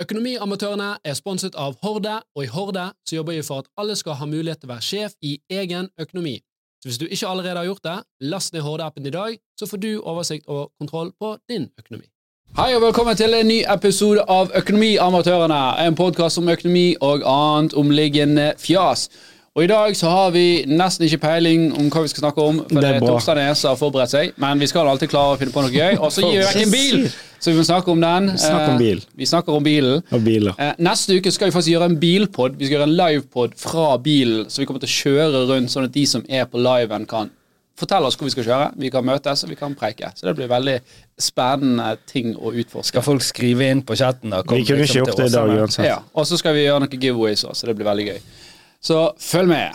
Økonomiamatørene er sponset av Horde, og i Horde så jobber vi for at alle skal ha mulighet til å være sjef i egen økonomi. Så hvis du ikke allerede har gjort det, last ned Horde-appen i dag, så får du oversikt og kontroll på din økonomi. Hei og velkommen til en ny episode av Økonomiamatørene, en podkast om økonomi og annet omliggende fjas. Og I dag så har vi nesten ikke peiling om hva vi skal snakke om, for Det det er er som har forberedt seg, men vi skal alltid klare å finne på noe gøy. Og så gir vi vekk en bil, så vi må snakke om den. Snakk om Eh, bil. Vi snakker om bilen. Og biler. Eh, neste uke skal vi faktisk gjøre en bilpod. Vi skal gjøre en livepod fra bilen, så vi kommer til å kjøre rundt, sånn at de som er på liven, kan fortelle oss hvor vi skal kjøre. Vi kan møtes, og vi kan preike. Så det blir veldig spennende ting å utforske. Skal folk skrive inn på chatten? da? Kom Vi kunne liksom ikke gjort det i dag uansett. Ja, Og så skal vi gjøre noen giveaways også, så det blir veldig gøy. Så følg med.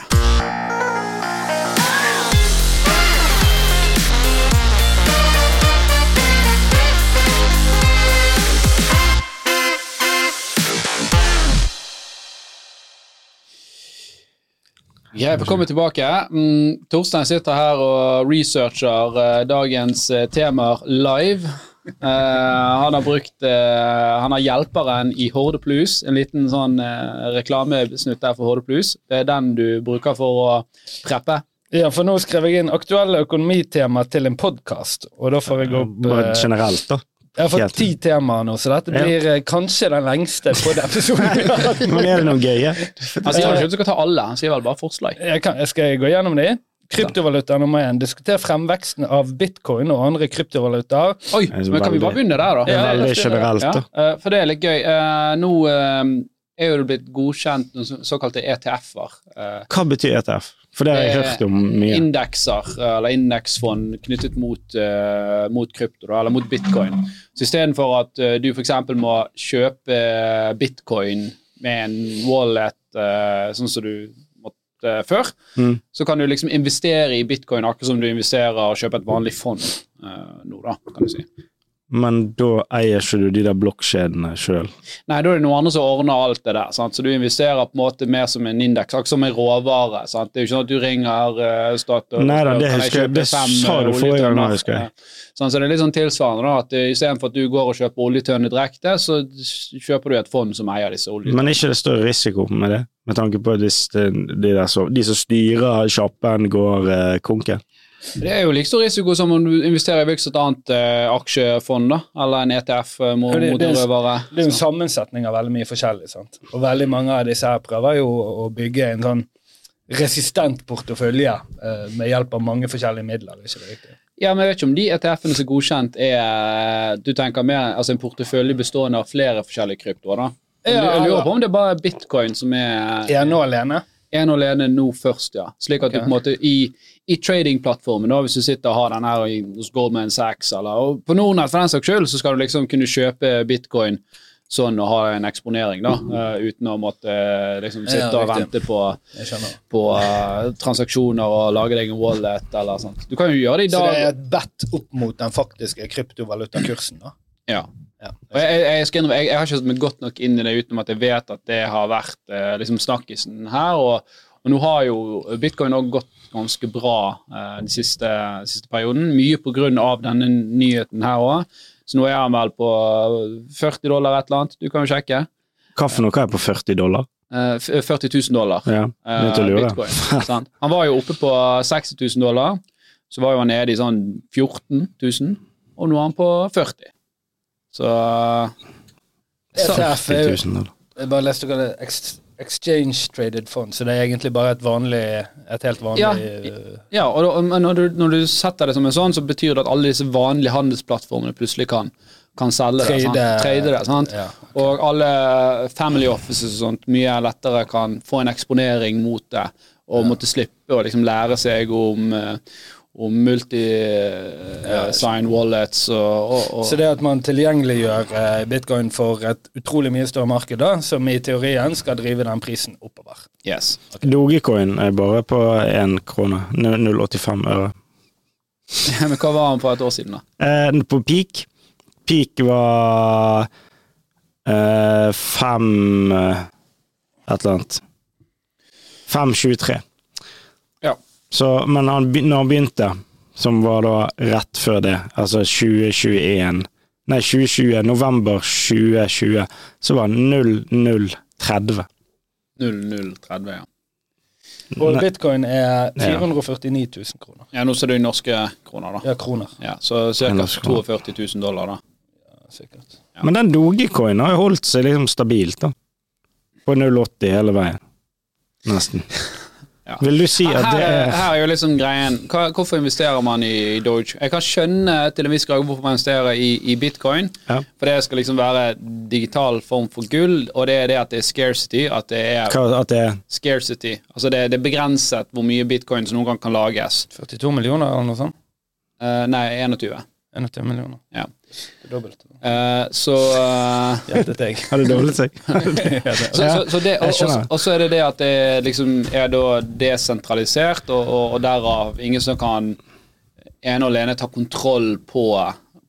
Ja, velkommen tilbake. Mm, Torstein sitter her og researcher eh, dagens eh, temaer live. Eh, han har brukt eh, Han har hjelperen i Horde Plus, en liten sånn eh, reklamesnutt der for Horde Plus. Det er den du bruker for å preppe. Ja, for nå skrev jeg inn aktuelle økonomitema til en podkast, og da får jeg opp Bare generelt, da. Jeg har fått ti temaer nå, så dette blir ja. kanskje den lengste på den episoden. Men er det noe gøye? Han sier vel ikke at du skal ta alle, han sier vel bare forslag. jeg kan, skal jeg gå gjennom de? Kryptovaluta nummer én. Diskuter fremveksten av bitcoin og andre kryptovalutaer. Oi, men kan vi bare begynne der, da? Det Ja, veldig generelt, da. Ja, for det er litt gøy. Eh, nå eh, er jo det blitt godkjent noen såkalte ETF-er. eh, Hva betyr ETF? For det har jeg Eh, hørt om mye. indekser, eller indeksfond knyttet mot, eh, mot krypto, eller mot bitcoin. Så istedenfor at eh, du f.eks. må kjøpe bitcoin med en wallet, eh, sånn som du måtte før, Mm. så kan du liksom investere i bitcoin akkurat som du investerer og kjøper et vanlig fond uh, nå, da, kan du si. Men da eier ikke du de der blokkjedene sjøl. Nei, da er det noen andre som ordner alt det der. Sant? Så du investerer på en måte mer som en indeks, akkurat som en råvare. Sant? Det er jo ikke sånn at du ringer uh, Statoil Nei da, det husker Det fem, sa eh, du forrige gang, oljetønner? husker jeg. Sånn, så det er litt sånn tilsvarende, da, at istedenfor at du går og kjøper oljetønner direkte, så kjøper du et fond som eier disse oljetønnene. Men er ikke det større risiko med det? Med tanke på at de, det, de, der de som styrer sjappen, går uh, konken? Det er jo like stor risiko som om du investerer i hvilket annet eh, aksjefond, da, eller en ETF uh, mot, det- det er-. Det er en sammensetning av veldig mye forskjellig. sant? Og veldig mange av disse her prøver jo å bygge en sånn resistent portefølje eh, med hjelp av mange forskjellige midler. er ikke det riktig? Ja, men jeg vet ikke om de ETF-ene som er godkjent, er Du tenker mer altså en portefølje bestående av flere forskjellige kryptoer, da? Jeg lurer- ja. på om det er bare bitcoin som er Ene og alene? en og alene nå først, ja. Slik at du på en måte i, i tradingplattformen, hvis du sitter og har den her i- hos Goldman Sachs, eller på Nordnett for den saks skyld, så skal du liksom kunne kjøpe bitcoin sånn og ha en eksponering, da, uh, uten å måtte eh, liksom sitte Ja, og vente på, på uh, transaksjoner og lage deg en wallet eller sånt. Du kan jo gjøre det i dag. Så det er et bet opp mot den faktiske kryptovalutakursen? da? Ja. Ja. Jeg, jeg, jeg, jeg, har ikke satt meg godt nok inn i det utenom at jeg vet at det har vært liksom snakkisen her. Og, og nå har jo bitcoin også gått ganske bra eh, den siste, siste perioden. Mye pga. denne nyheten her òg. Så nå er han vel på 40 dollar et eller annet. Du kan jo sjekke. Hva for noe er på 40 dollar? Eh, 40 000 dollar. Ja, eh, bitcoin. sant? Han var jo oppe på 60 000 dollar. Så var jo han nede i sånn 14 000, og nå er han på 40 Så er 40 000 dollar. Jeg bare leste hva det er. Ex- Exchange Traded Fund, så det er egentlig bare et vanlig Et helt vanlig Ja, eh, Ja, og da, når du, når du setter det som en sånn, så betyr det at alle disse vanlige handelsplattformene plutselig kan, kan selge det. Sant? Trade- Trade det sant? ja. Og alle family offices og sånt mye lettere kan få en eksponering mot det, og måtte slippe å liksom lære seg om, eh, om multi-sign wallets og, og, og Så det at man tilgjengeliggjør eh, bitcoin for et utrolig mye større marked, da, som i teorien skal drive den prisen oppover. Yes. Dogecoin er bare på én krone. 0,85 øre. Men hva var han på et år siden, da? Eh, på peak Peak var eh, fem eh, Et eller annet. 5,23. Ja. Så, men han, når han begynte, som var da rett før det, altså 2021, Nei, 2020. November 2020. Så var det 0030. 0030, ja. Og bitcoin er 449 000 kroner. Ja, Nå ser du i norske kroner, da. Ja, kroner. Ja, så ca. 42 000 dollar, da. Ja, sikkert. Men den Dogecoin har jo holdt seg liksom stabilt, da. På 0,80 hele veien. Nesten. Ja. Vil du si at her, det er, er her er jo liksom greien hva, Hvorfor investerer man i Doge? Jeg kan skjønne til en viss grad hvorfor man investerer i, i bitcoin. Ja. For det skal liksom være digital form for gull, og det er det at det er scarcity. At det er hva, At det er scarcity. Altså det, det er begrenset hvor mye bitcoin som noen gang kan lages. 42 millioner eller noe sånt? Uh, nei, 21. 21 millioner. Ja. Det er dobbelt. Uh, så uh, Gjettet jeg. Har det doblet seg? Så, så, så det, og, så er det det at det liksom er da desentralisert, og, og, og derav ingen som kan ene og alene ta kontroll på,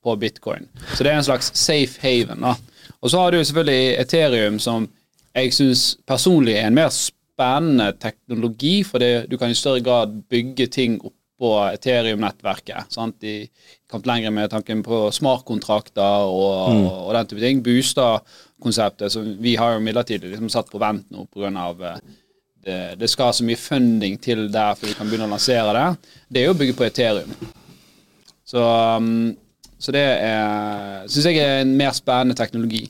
på bitcoin. Så det er en slags safe haven. da. Og så har du selvfølgelig Ethereum, som jeg syns personlig er en mer spennende teknologi, for det, du kan i større grad bygge ting oppå Ethereum-nettverket. De kom lenger med tanken på smartkontrakter og, og, og den type ting. Booster-konseptet, som vi har jo midlertidig liksom satt på vent nå pga. Det, det skal så mye funding til der før vi kan begynne å lansere det. Det er jo å bygge på Ethereum. Så, um, så det syns jeg er en mer spennende teknologi.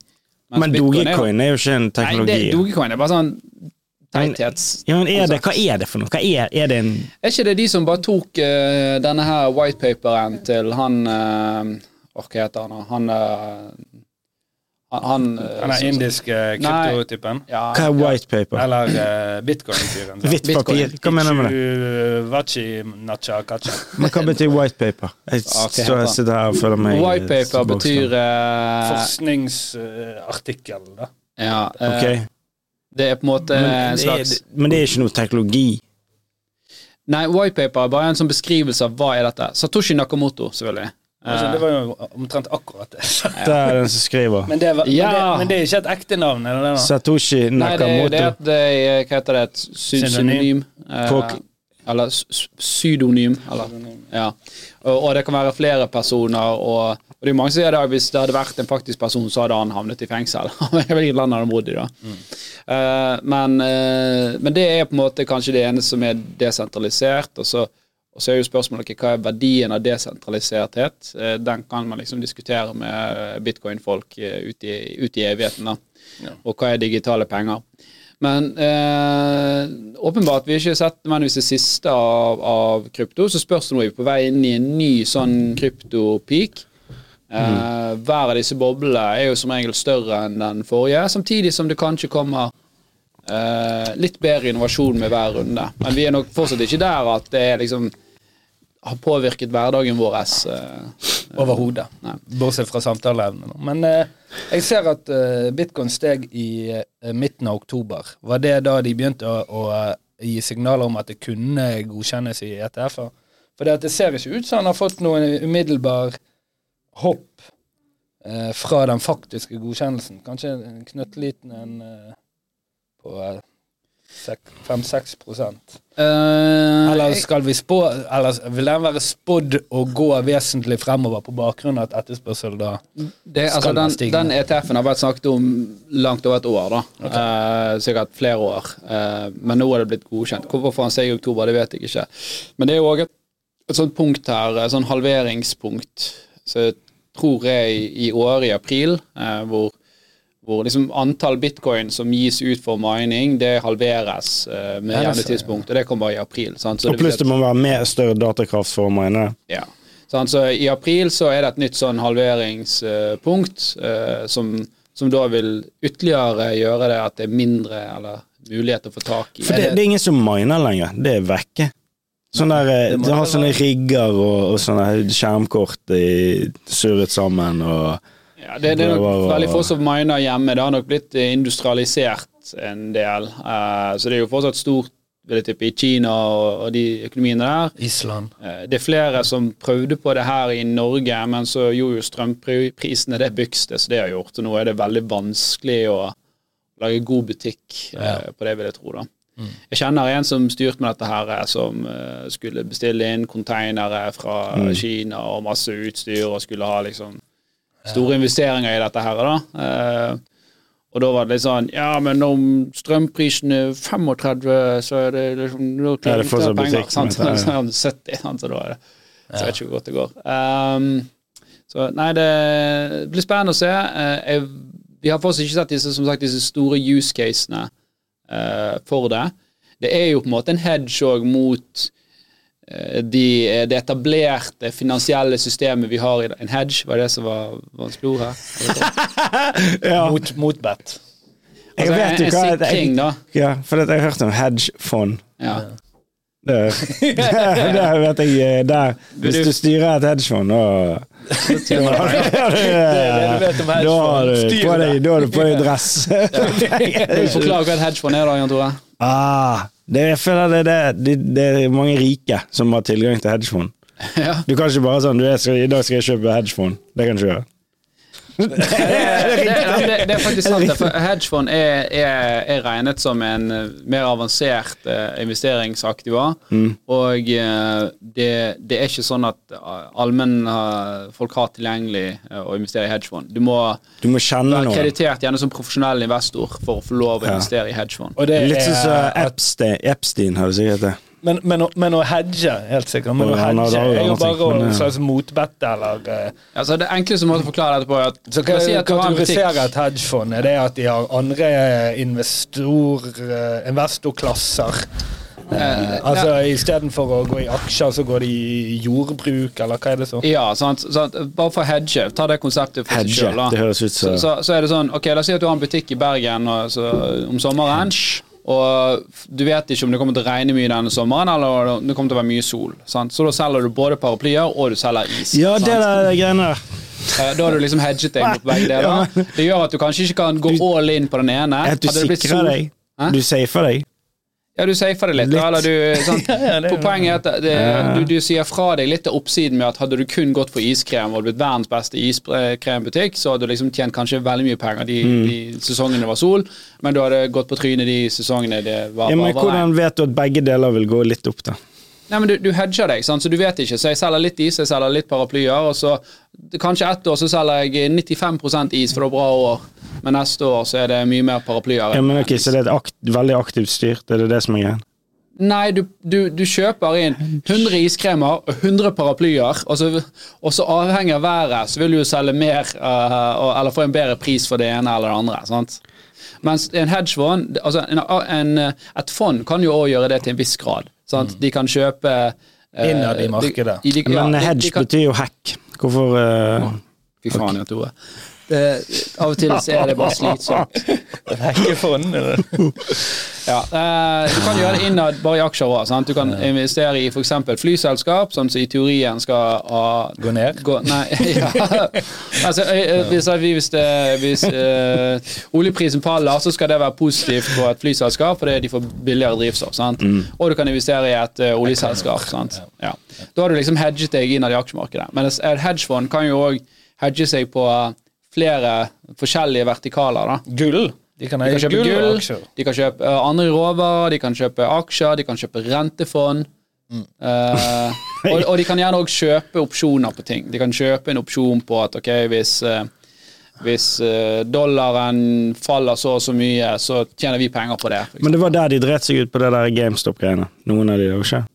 Men Dogecoin er jo ikke en teknologi. Nei, det. Dogecoin er bare sånn teithets... Ja, men er det, hva er det for noe? Hva er, er det en Er ikke det de som bare tok uh, denne her whitepaperen til han uh, Hva heter han? Han uh, Han, han, eh, Den er indiske kryptotypen. Ja, Hva er white paper? Eller uh, bitcoin-fyren. Hvitt papir? Hva mener du med det? Vachi nacha kacha. Men hva betyr white paper? Jeg står sitter her og føler meg Whitepaper betyr uh, Forskningsartikkel, da. Ja, uh, Ok. Det er på en måte en en det, er, slags men det er ikke noe teknologi. Nei, whitepaper er bare en sånn beskrivelse av hva er dette. Satoshi Nakamoto, selvfølgelig. Altså, det var jo omtrent akkurat det. Det er den som skriver. Men det, var, Ja. men, det, men det er ikke et ekte navn? Satoshi Nei, det, er- det, Nakamoto. er- det Hva heter det? Et Synonym. synonym? Folk- eller pseudonym. Eller, ja. og, og det kan være flere personer. Og, og det er mange som sier at hvis det hadde vært en faktisk person, så hadde han havnet i fengsel. Hvilket land han hadde bodd i da. Eh, men, uh, men det er på en måte kanskje det eneste som er desentralisert. Og så, og så er jo spørsmålet hva er verdien av desentraliserthet. Uh, den kan man liksom diskutere med bitcoin-folk ut, i, ut i evigheten. da. Ja. Og hva er digitale penger. Men eh, åpenbart, vi har ikke sett nødvendigvis det siste av, av krypto, så spørs det nå er vi på vei inn i en ny sånn kryptopeak. Eh, Hver av disse boblene er jo som regel større enn den forrige, samtidig som det kanskje kommer eh, litt bedre innovasjon med hver runde. Men vi er nok fortsatt ikke der at det liksom har påvirket hverdagen vår. Eh, Overhodet. Bortsett fra samtaleevnen. Men eh, jeg ser at eh, bitcoin steg i eh, midten av oktober. Var det da de begynte å, å eh, gi signaler om at det kunne godkjennes i ETF-er? For det, ser ikke ut som han har fått noen umiddelbar hopp eh, fra den faktiske godkjennelsen. Kanskje en knøttliten en eh, på 5-6 uh, Eller skal vi spå Eller vil den være spådd å gå vesentlig fremover på bakgrunn av at etterspørsel da Det, altså, Skal den, stige. den ETF-en har vært snakket om langt over et år, da. Eh, sikkert flere år. Uh, men nå er det blitt godkjent. Hvorfor han seg i oktober, det vet jeg ikke. Men det er jo òg et, et sånt punkt her, et sånn halveringspunkt. Så jeg tror jeg i, i år, i april, eh, hvor, hvor liksom antall bitcoin som gis ut for mining, det halveres uh, med jevne tidspunkt. Og det kommer i april. Sant? Så Og pluss det må være mer større datakraft for å mine ja. Sånn, så I april så er det et nytt sånn halveringspunkt uh, som, som da vil ytterligere gjøre det at det er mindre eller mulighet til å få tak i. For det, det er ingen som miner lenger. Det er vekke. Sånn der, eh, De har sånne rigger og, og sånne skjermkort i, surret sammen og Ja, det, det er nok veldig få som miner hjemme. Det har nok blitt eh, industrialisert en del. Uh, så det er jo fortsatt stort vil jeg tippe, i Kina og, og de økonomiene der. Island. Uh, Det er flere som prøvde på det her i Norge, men så gjorde jo strømprisene det bygste så det har gjort. Og nå er det veldig vanskelig å lage god butikk eh, på det, vil jeg tro. da. Jeg kjenner en som styrte med dette her, som skulle bestille inn konteinere fra Kina og masse utstyr, og skulle ha liksom store investeringer i dette her. da. Eh, og da var det litt sånn Ja, men om strømprisen er 35, så er det liksom Ja, klarer er fortsatt ikke penger. Sant? men- ja. Så er det 70, sant? så da er det Så jeg vet ikke hvor godt det går. Um, så nei, det blir spennende å se. Uh, jeg, vi har fortsatt ikke sett disse, som sagt, disse store use casene uh, for det. Det er jo på en måte en hedge òg mot de, det etablerte finansielle systemet vi har i En hedge, var det som var vanskelig ord her? Ja, Mot, mot bet. jeg Altså, vet jo hva en sikring, da. Ja, for jeg har hørt om hedgefond. Ja. Det, det vet jeg eh, der. Hvis du styrer et hedgefond, da Det det Da har du på deg, dress. Forklar hva et hedgefond er, da, Jan Tore? ah, det, jeg føler det, det, det, det er mange rike som har tilgang til hedgefond. Ja. Du kan ikke bare sånn du, skal, I dag skal jeg kjøpe hedgefond. Det kan du ikke gjøre. Det, det, det er faktisk sant. For hedgefond er, er, er regnet som en eh, mer avansert eh, investeringsaktiva. Og eh, det, det er ikke sånn at uh, allmenn uh, folk har tilgjengelig eh, å investere i hedgefond. Du må Du må kjenne være kreditert gjerne som profesjonell investor for å få lov å Ja. investere i hedgefond. Og det Litt sånn som Epstein, Epstein har du sikkert det. Men, men, å- men å hedge, helt sikkert. Men å hedge er jo bare å slags motbette eller eh, Altså, det enkleste måten å forklare dette på er at Så hva si at du har kategoriserer et hedgefond? Er det at de har andre investor, eh, investorklasser? Eh, altså Istedenfor å gå i aksjer, så går de i jordbruk, eller hva er det så? Ja, sant, sant? Bare for å hedge. Ta det konseptet for seg Hedge. selv, sjøl. Så, så, så er det sånn, ok, La oss si at du har en butikk i Bergen og, så, om sommeren. Og du vet ikke om det kommer til å regne mye denne sommeren, eller om det kommer til å være mye sol. Sant? Så da selger du både paraplyer og du selger is. Ja, sant? det der greiene der. Eh, Da har du liksom hedget deg mot begge deler. Det gjør at du kanskje ikke kan gå all in på den ene. At du sikrer deg. Hæ? Du safer deg. Ja, du safer det litt. Litt. Eller du, sant? Ja, er- For Poenget er at det, Ja. du, du sier fra deg litt av oppsiden med at hadde du kun gått for iskrem og blitt verdens beste iskrembutikk, så hadde du liksom tjent kanskje veldig mye penger de, Mm. de sesongene det var sol, men du hadde gått på trynet de sesongene det var, Ja, men var regn. hvordan vet du at begge deler vil gå litt opp, da? Nei, men du, du hedger deg, sant? så du vet ikke. Så jeg selger litt is, jeg selger litt paraplyer, og så kanskje ett år så selger jeg 95% is, for det er bra år, men neste år så er det mye mer paraplyer. Ja, men ok, Så det er akt, veldig aktivt styrt? Er det det som er greia? Nei, du, du, du kjøper inn 100 iskremer og 100 paraplyer, og så, og så avhengig av været så vil du jo selge mer uh, eller få en bedre pris for det ene eller det andre. sant? Mens en hedgefond, altså en, en, et fond kan jo òg gjøre det til en viss grad. Sant? De kan kjøpe eh, Innad i markedet. De, de, ja, Men de- de hedge kan- betyr jo hack. Hvorfor eh, Fy faen, Jan Tore. Det, av og til så er det bare slitsomt. Det er Hekkefond? eller? Ja, eh, Du kan gjøre det innad bare i aksjer òg. Du kan investere i f.eks. flyselskap, som i teorien skal ha Gå ned? Gå, nei, ja. altså, eh, eh, hvis, hvis, det, hvis uh, oljeprisen faller, så skal det være positivt for et flyselskap fordi de får billigere drivstoff. Sant? Og du kan investere i et uh, oljeselskap. Sant? Ja. Da har du liksom hedget deg innad i aksjemarkedet. Men et hedgefond kan jo òg hedge seg på eh, flere forskjellige vertikaler. da Gull? De kan de kan kjøpe gull, gull, de kan kjøpe uh, andre råvarer, de kan kjøpe aksjer, de kan kjøpe rentefond. Eh, og, og de kan gjerne òg kjøpe opsjoner på ting. De kan kjøpe en opsjon på at ok, hvis, uh, hvis dollaren faller så og så mye, så tjener vi penger på det. Men det var der de dret seg ut på det der GameStop-greiene. Noen av de, ikke?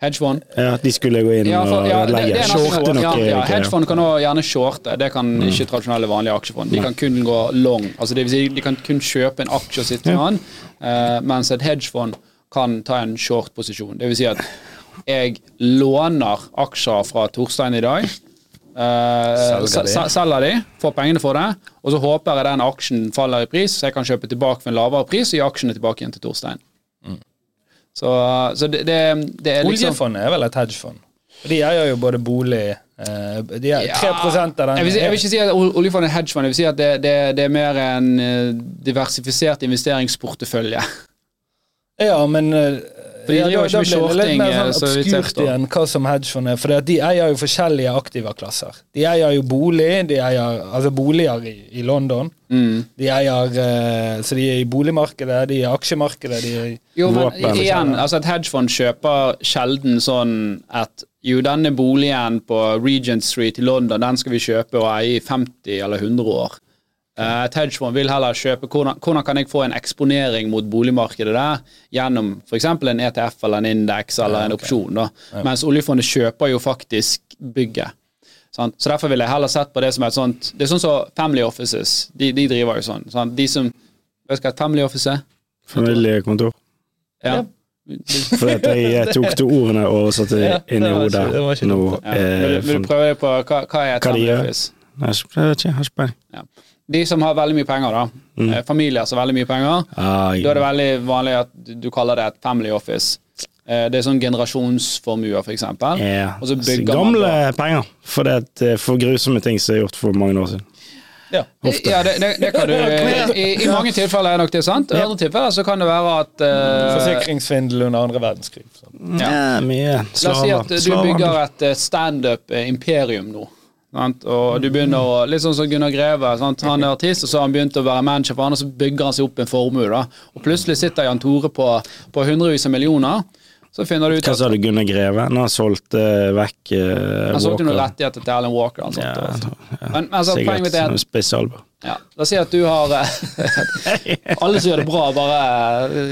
Hedgefond. Ja, de skulle gå inn Ja, for, ja, og nesten Shorte noe. Ja, ja, hedgefond kan også gjerne shorte. Det kan ikke tradisjonelle vanlige aksjefond. De kan kun gå long. Altså det vil si, de kan kun kjøpe en aksje og sitte med den, uh, mens et hedgefond kan ta en short-posisjon. Det vil si at jeg låner aksjer fra Torstein i dag. Uh, Selger de. selger de, får pengene for det, og så håper jeg den aksjen faller i pris, så jeg kan kjøpe tilbake for en lavere pris og gi aksjene tilbake igjen til Torstein. Så, så det, det, det er liksom Oljefondet er vel et hedgefond? De eier jo både bolig eh, De er 3 av den jeg vil, jeg vil ikke si at ol- oljefondet er hedgefond, jeg vil si at det, det, det er mer en eh, diversifisert investeringsportefølje. Ja, men eh, For de ja, driver da- ikke med det shorting, mer eh, sånn så obskurt igjen hva som hedgefond er. For de eier jo forskjellige aktivaklasser. De eier jo bolig, de eier altså boliger i, i London. Mm. De eier eh, Så de er i boligmarkedet, de er i aksjemarkedet, de er i Jo, men Våpen. igjen, altså et hedgefond kjøper sjelden sånn at jo, denne boligen på Regent Street i London, den skal vi kjøpe og eie i 50 eller 100 år. Eh, Et hedgefond vil heller kjøpe hvordan, hvordan kan jeg få en eksponering mot boligmarkedet der gjennom f.eks. en ETF eller en indeks eller en opsjon. Da. Mens oljefondet kjøper jo faktisk bygget. Sant? Så Derfor ville jeg heller sett på det som et sånt Det er sånn som Family Offices. De, de driver jo sånn. Sant? De som Vet du hva et Family Office er? Familiekontor. Ja. For at jeg eh, tok to ordene og satte det Ja, inn i det hodet det var ikke nå. Ja. Vil, eh, vil du prøve det på hva, hva er et Hva Family? Office? Jeg vet ikke, jeg har ikke peiling. Ja. De som har veldig mye penger, da. Mm. Eh, Familier som har veldig mye penger. Ai. Da er det veldig vanlig at du, kaller det et family office. Eh, det er sånn generasjonsformuer, for eksempel. Og så bygger Gamle man penger, for det er for grusomme ting som er gjort for mange år siden. Ja. Ja, det, det, det kan du I, I mange tilfeller er nok det sant. I andre tilfeller så kan det være at uh, Forsikringssvindel under andre verdenskrig. Ja. Ja, mye La oss si at du bygger et eh, standup-imperium nå. Sant? Og du begynner å, Litt sånn som Gunnar Greve. Sant? Han er artist, og så har han begynt å være manager for han, og så bygger han seg opp en formue. da. Og plutselig sitter Jan Tore på, på hundrevis av millioner. Så finner du ut Hva sa du, Gunnar Greve? Han har solgt uh, vekk uh, han solgte noen rettigheter til Alan Walker. og Ja, og- ja, Men, altså, poenget mitt er ja, La oss si at du har eh, Alle som gjør det bra, bare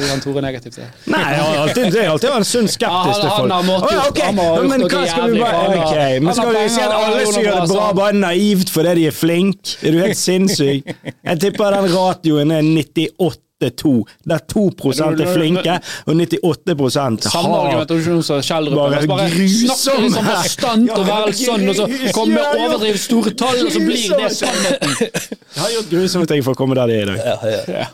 Jan Tore negativt. Nei, jeg har alltid, jeg har alltid vært en sunn skeptisk til folk. han Å, ja, okay. han men hva skal vi bare han men skal vi si at alle som gjør det bra, bra, bare er naivt fordi de er flinke? Er du helt sinnssyk? Jeg tipper den ratioen er 98 2 der 2% er flinke, og 98 Samme har argumentasjon som Kjell Bare Ruppe. Grusom sånn bastant og Ja, være sånn, og så kommer med overdrevet store tall, og så blir det sannheten. Jeg har gjort grusomme ting for å komme der de er i dag.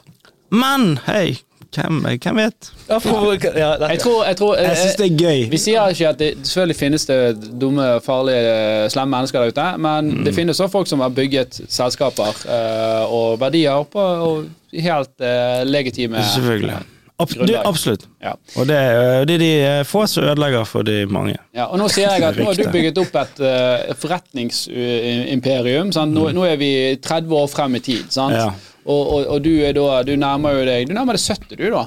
Men hei, hvem, hvem vet? Ja, for, ja. Jeg tror, jeg tror Jeg syns det er gøy. Vi sier ikke at det selvfølgelig finnes det dumme, farlige, slemme mennesker der ute, men Mm. det finnes også folk som har bygget selskaper eh, og verdier på og helt uh, legitime Selvfølgelig. Ab du, Grunnlag. absolutt. Ja. Og det, det er de eh, få som ødelegger for de mange. Ja, og nå sier jeg at nå har du bygget opp et uh, forretningsimperium. Nå, nå er vi 30 år frem i tid, sant? Ja. Og, og, og du da Du nærmer jo deg Du nærmer deg 70, du, da.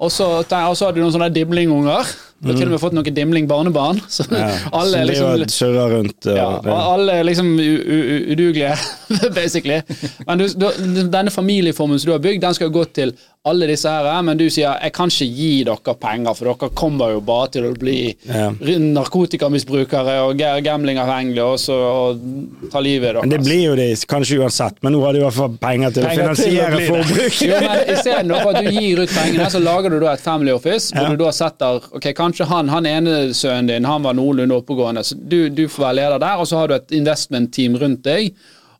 Og så, og så har du noen sånne dimlingunger. Du har til og med fått noen dimling-barnebarn. Så Ja. alle Som liksom kjører rundt. Og ja, og alle er liksom udugelige, basically. Men du, du, denne familieformen som du har bygd, den skal gå til alle disse her, men du sier jeg kan ikke gi dere penger, for dere kommer jo bare til å bli Ja. narkotikamisbrukere og ga- gamblingavhengige og så og ta livet deres. Men det blir jo de kanskje uansett, men nå har de i hvert fall penger til Penger å finansiere forbruk. Jo, men Istedenfor at du gir ut pengene, så lager du da et family office, hvor Ja. du da setter Ok, kanskje han han ene sønnen din han var noenlunde oppegående, så du, du får være leder der, og så har du et investment team rundt deg,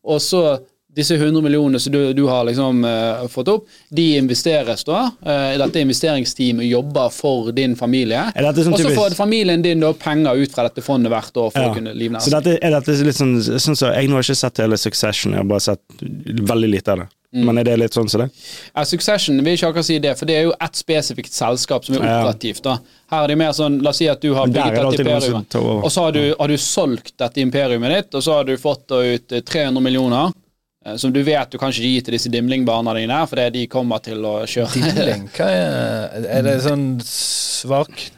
og så disse 100 millionene som du, du har liksom uh, fått opp, de investeres da. Uh, dette investeringsteamet jobber for din familie. Dette sånn og så får familien din da penger ut fra dette fondet hvert år for Ja. å kunne livnære Så dette, er dette litt sånn, sånn så, Jeg nå har ikke sett hele Succession, jeg har bare sett veldig lite av det. Mm. Men er det litt sånn som det? Ja, Succession vil ikke akkurat si det, for det er jo ett spesifikt selskap som er operativt. da. Her er det mer sånn, La oss si at du har bygget det et imperium, som tar over. og så har du, har du solgt dette imperiumet ditt, og så har du fått ut eh, 300 millioner. Eh, Som du vet du kan ikke gi til disse dimlingbarna dine, for de kommer til å kjøre Dimling? hva er Er det sånn svak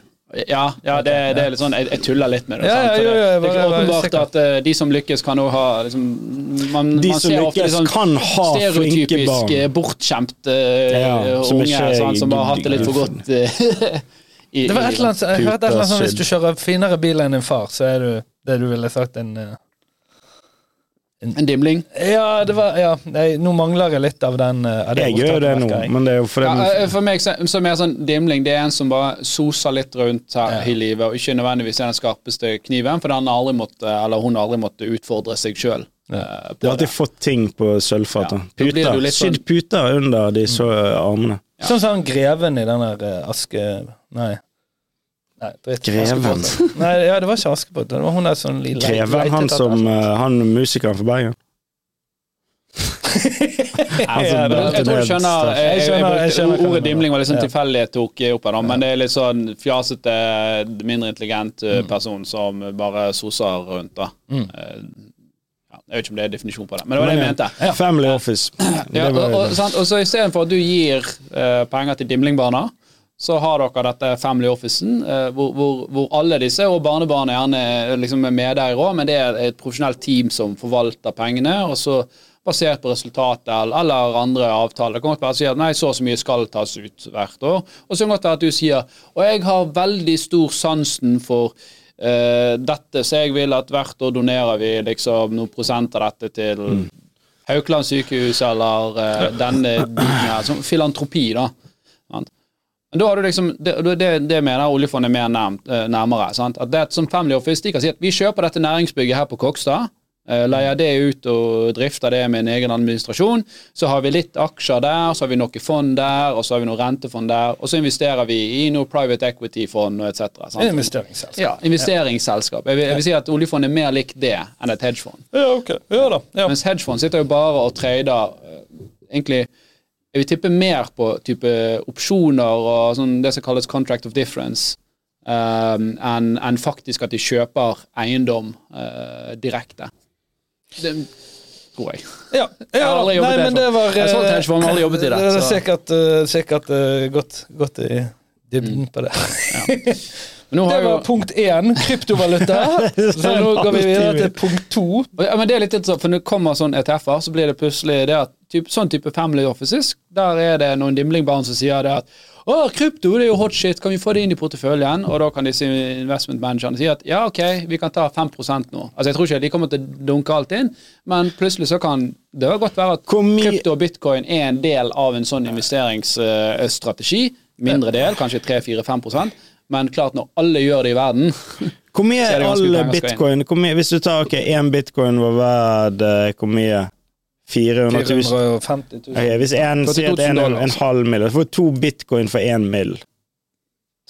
Ja, ja det, det er litt sånn Jeg, jeg tuller litt med det. Ja, sant? ja, jo, jo, det, det er ikke åpenbart at uh, de som lykkes, kan jo ha liksom, man, De man som ser lykkes sånn kan ha flinke barn. Stereotypisk bortskjemte uh, Ja, som unge sant, som har hatt det litt for godt Uh, i, Det var et eller annet, jeg hørte et eller annet sånn Hvis du kjører finere bil enn din far, så er du det du ville sagt en eh, En dimling. Ja, det var Ja, nei, nå mangler jeg litt av den eh, av det Jeg gjør det nå, men det er jo fordi Ja, eh, for meg så, så er mer sånn dimling det er en som bare soser litt rundt her Ja. i livet, og ikke nødvendigvis er den skarpeste kniven, for han har aldri måtte, eller hun har aldri måtte utfordre seg sjøl. Du har alltid fått ting på sølvfat. Ja. Puter. du sånn- Sydd puter under de så armene. Sånn som han greven i den der eh, Aske... Nei. Nei, dritt. Greven. Nei, ja, det var ikke Askepott. Det var hun der som lille... Greven, han som eh, Han musikeren fra Bergen. Altså, Ja, det Jeg tror du skjønner, jeg, jeg, Jeg skjønner- Ordet dimling var sånn Ja. tilfeldig jeg tok opp her, men det er litt sånn fjasete, mindre intelligent Mm. eh, person som bare soser rundt, da. Eh, Ja, jeg vet ikke om det er definisjon på det, men det var det jeg mente. ja, Family Office. Ja, og, og, og så Istedenfor at du gir uh, penger til dimlingbarna, så har dere dette Family Officen, eh, hvor, hvor, hvor alle disse, og barnebarn er gjerne eh, liksom er med der òg, men det er et profesjonelt team som forvalter pengene, og så basert på resultatet eller, andre avtaler. Det kan godt være at sier at nei, så og så mye skal tas ut hvert år. Og så kan det godt være at du sier og jeg har veldig stor sansen for uh, dette, så jeg vil at hvert år donerer vi liksom noen prosent av dette til Haukeland sykehus eller uh, denne biten her. Som filantropi, da. Men da har du liksom, det, det, det mener oljefondet mer nærmt, eh, nærmere. Sant? At det er et som Family Office de kan si at vi kjøper dette næringsbygget her på Kokstad. eh, Leier det ut og drifter det med en egen administrasjon. Så har vi litt aksjer der, så har vi noe fond der, og så har vi noe rentefond der. Og så investerer vi i noe private equity-fond og etc. investeringsselskap. Ja, investeringsselskap. Jeg vil, jeg vil si at oljefond er mer likt det enn et hedgefond. Ja, ok. Ja da. Ja. Mens hedgefond sitter jo bare og trader eh, egentlig Jeg vil tippe mer på type opsjoner og sånn det som kalles contract of difference, um, enn en faktisk at de kjøper eiendom uh, direkte. Det tror jeg. Ja, Jeg har ja aldri jobbet Nei, men det var Jeg så eh, aldri jobbet i det, Det er sikkert, eh, sikkert uh, godt, godt i dybden på det. Men nå har Det jo, var punkt én, kryptovaluta. Så nå går vi videre til punkt to. ja, men det er litt sånn, for Når det kommer sånn ETF-er, så blir det plutselig det at typ, sånn type family offices, der er det noen dimlingbarn som sier det at å, krypto det er jo hot shit, kan vi få det inn i porteføljen? Og da kan disse investment managerne si at ja, ok, vi kan ta 5% nå. Altså Jeg tror ikke de kommer til å dunke alt inn, men plutselig så kan det godt være at krypto og bitcoin er en del av en sånn investeringsstrategi. Mindre del, kanskje 3-4-5 men klart når alle gjør det i verden Hvor mye er all bitcoin hvor mye, Hvis du tar ok, én bitcoin var verdt eh, hvor mye? 400 000? 450 000. Okay, hvis en sier at en en halv mill., så får du to bitcoin for én mill.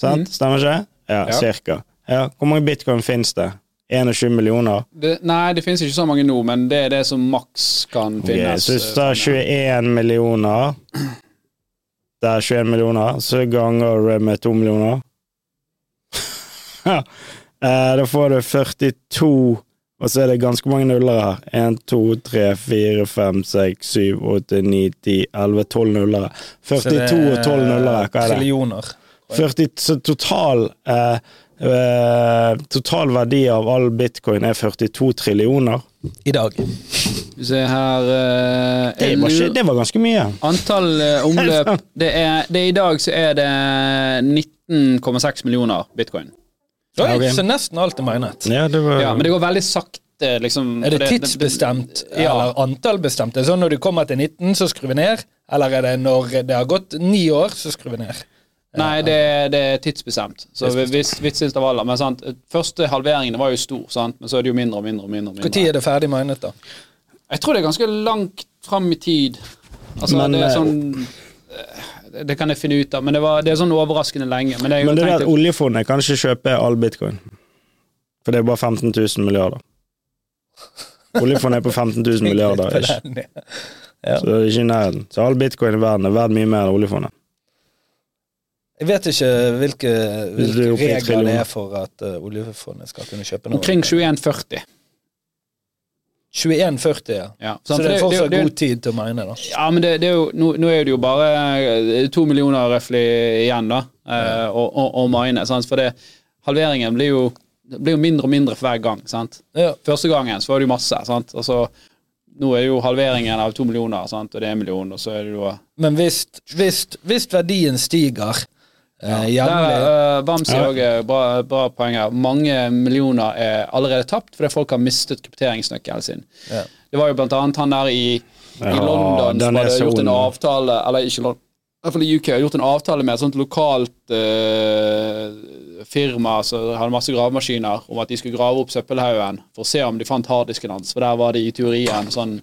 Sant? Mhm. Stemmer ikke? Ja, Ja. cirka. Ja. Hvor mange bitcoin finnes det? 21 millioner? det, Nei, det finnes ikke så mange nå, men det er det som maks kan okay, finnes. så hvis du tar eh, 21 millioner Det er 21 millioner, så ganger du med 2 millioner. Ja. Eh, Da får du 42 og så er det ganske mange nuller her. 1, 2, 3, 4, 5, 6, 7, 8, 9, 10, 11, 12 nullere. 42 og 12 nullere, hva er det? Trillioner. 40, så total eh, eh, Total verdi av all bitcoin er 42 trillioner. I dag. Se her eh, Det var, ikke, det var ganske mye. Antall eh, omløp det er, det er I dag så er det 19,6 millioner bitcoin. Oi, okay. Så nesten alt er minet. Ja, det var Ja, Men det går veldig sakte, liksom. Er det tidsbestemt Ja. eller antallbestemt? Sånn når du kommer til 19, så skrur vi ned? Eller er det når det har gått ni år, så skrur vi ned? Nei, det, det er tidsbestemt. Så hvis vitsintervaller Men sant, første halveringene var jo stor, sant? men så er det jo mindre og mindre. og mindre, Når er det ferdig minet, da? Jeg tror det er ganske langt fram i tid. Altså, Men, det er eh, sånn eh, Det kan jeg finne ut av, men det, var, det er sånn overraskende lenge. Men, jeg Men det er at oljefondet kan ikke kjøpe all bitcoin. For det er bare 15 000 milliarder. Oljefondet er på 15 000 milliarder. Ikke? ja. Så det er ikke i nærheten. Så all bitcoin i verden er verdt mye mer enn oljefondet. Jeg vet ikke hvilke, hvilke er regler det er for at uh, oljefondet skal kunne kjøpe noe. omkring 2140. 21,40, ja. Ja, Så det er fortsatt det- det- god tid til å mene, da. Ja, men det, det er jo, nå, nå er det jo bare eh, to millioner røftlig igjen, da, eh, å å- å mine. Sant? For det, halveringen blir jo, blir jo mindre og mindre for hver gang. Sant? Ja. Første gangen så var det jo masse. Sant? Og så, nå er det jo halveringen av to millioner, sant? og det er en million, og så er det jo Men hvis, hvis, hvis verdien stiger eh, Der, jevnlig uh, Bam sier òg bra, bra poeng her. Mange millioner er allerede tapt fordi folk har mistet krypteringsnøkkelen sin. Ja. Det var jo blant annet han der i, i Ja, London som hadde gjort en avtale Eller ikke London, i hvert fall i UK, har gjort en avtale med et sånt lokalt eh, firma som hadde masse gravemaskiner, om at de skulle grave opp søppelhaugen for å se om de fant harddisken hans. For der var det i teorien sånn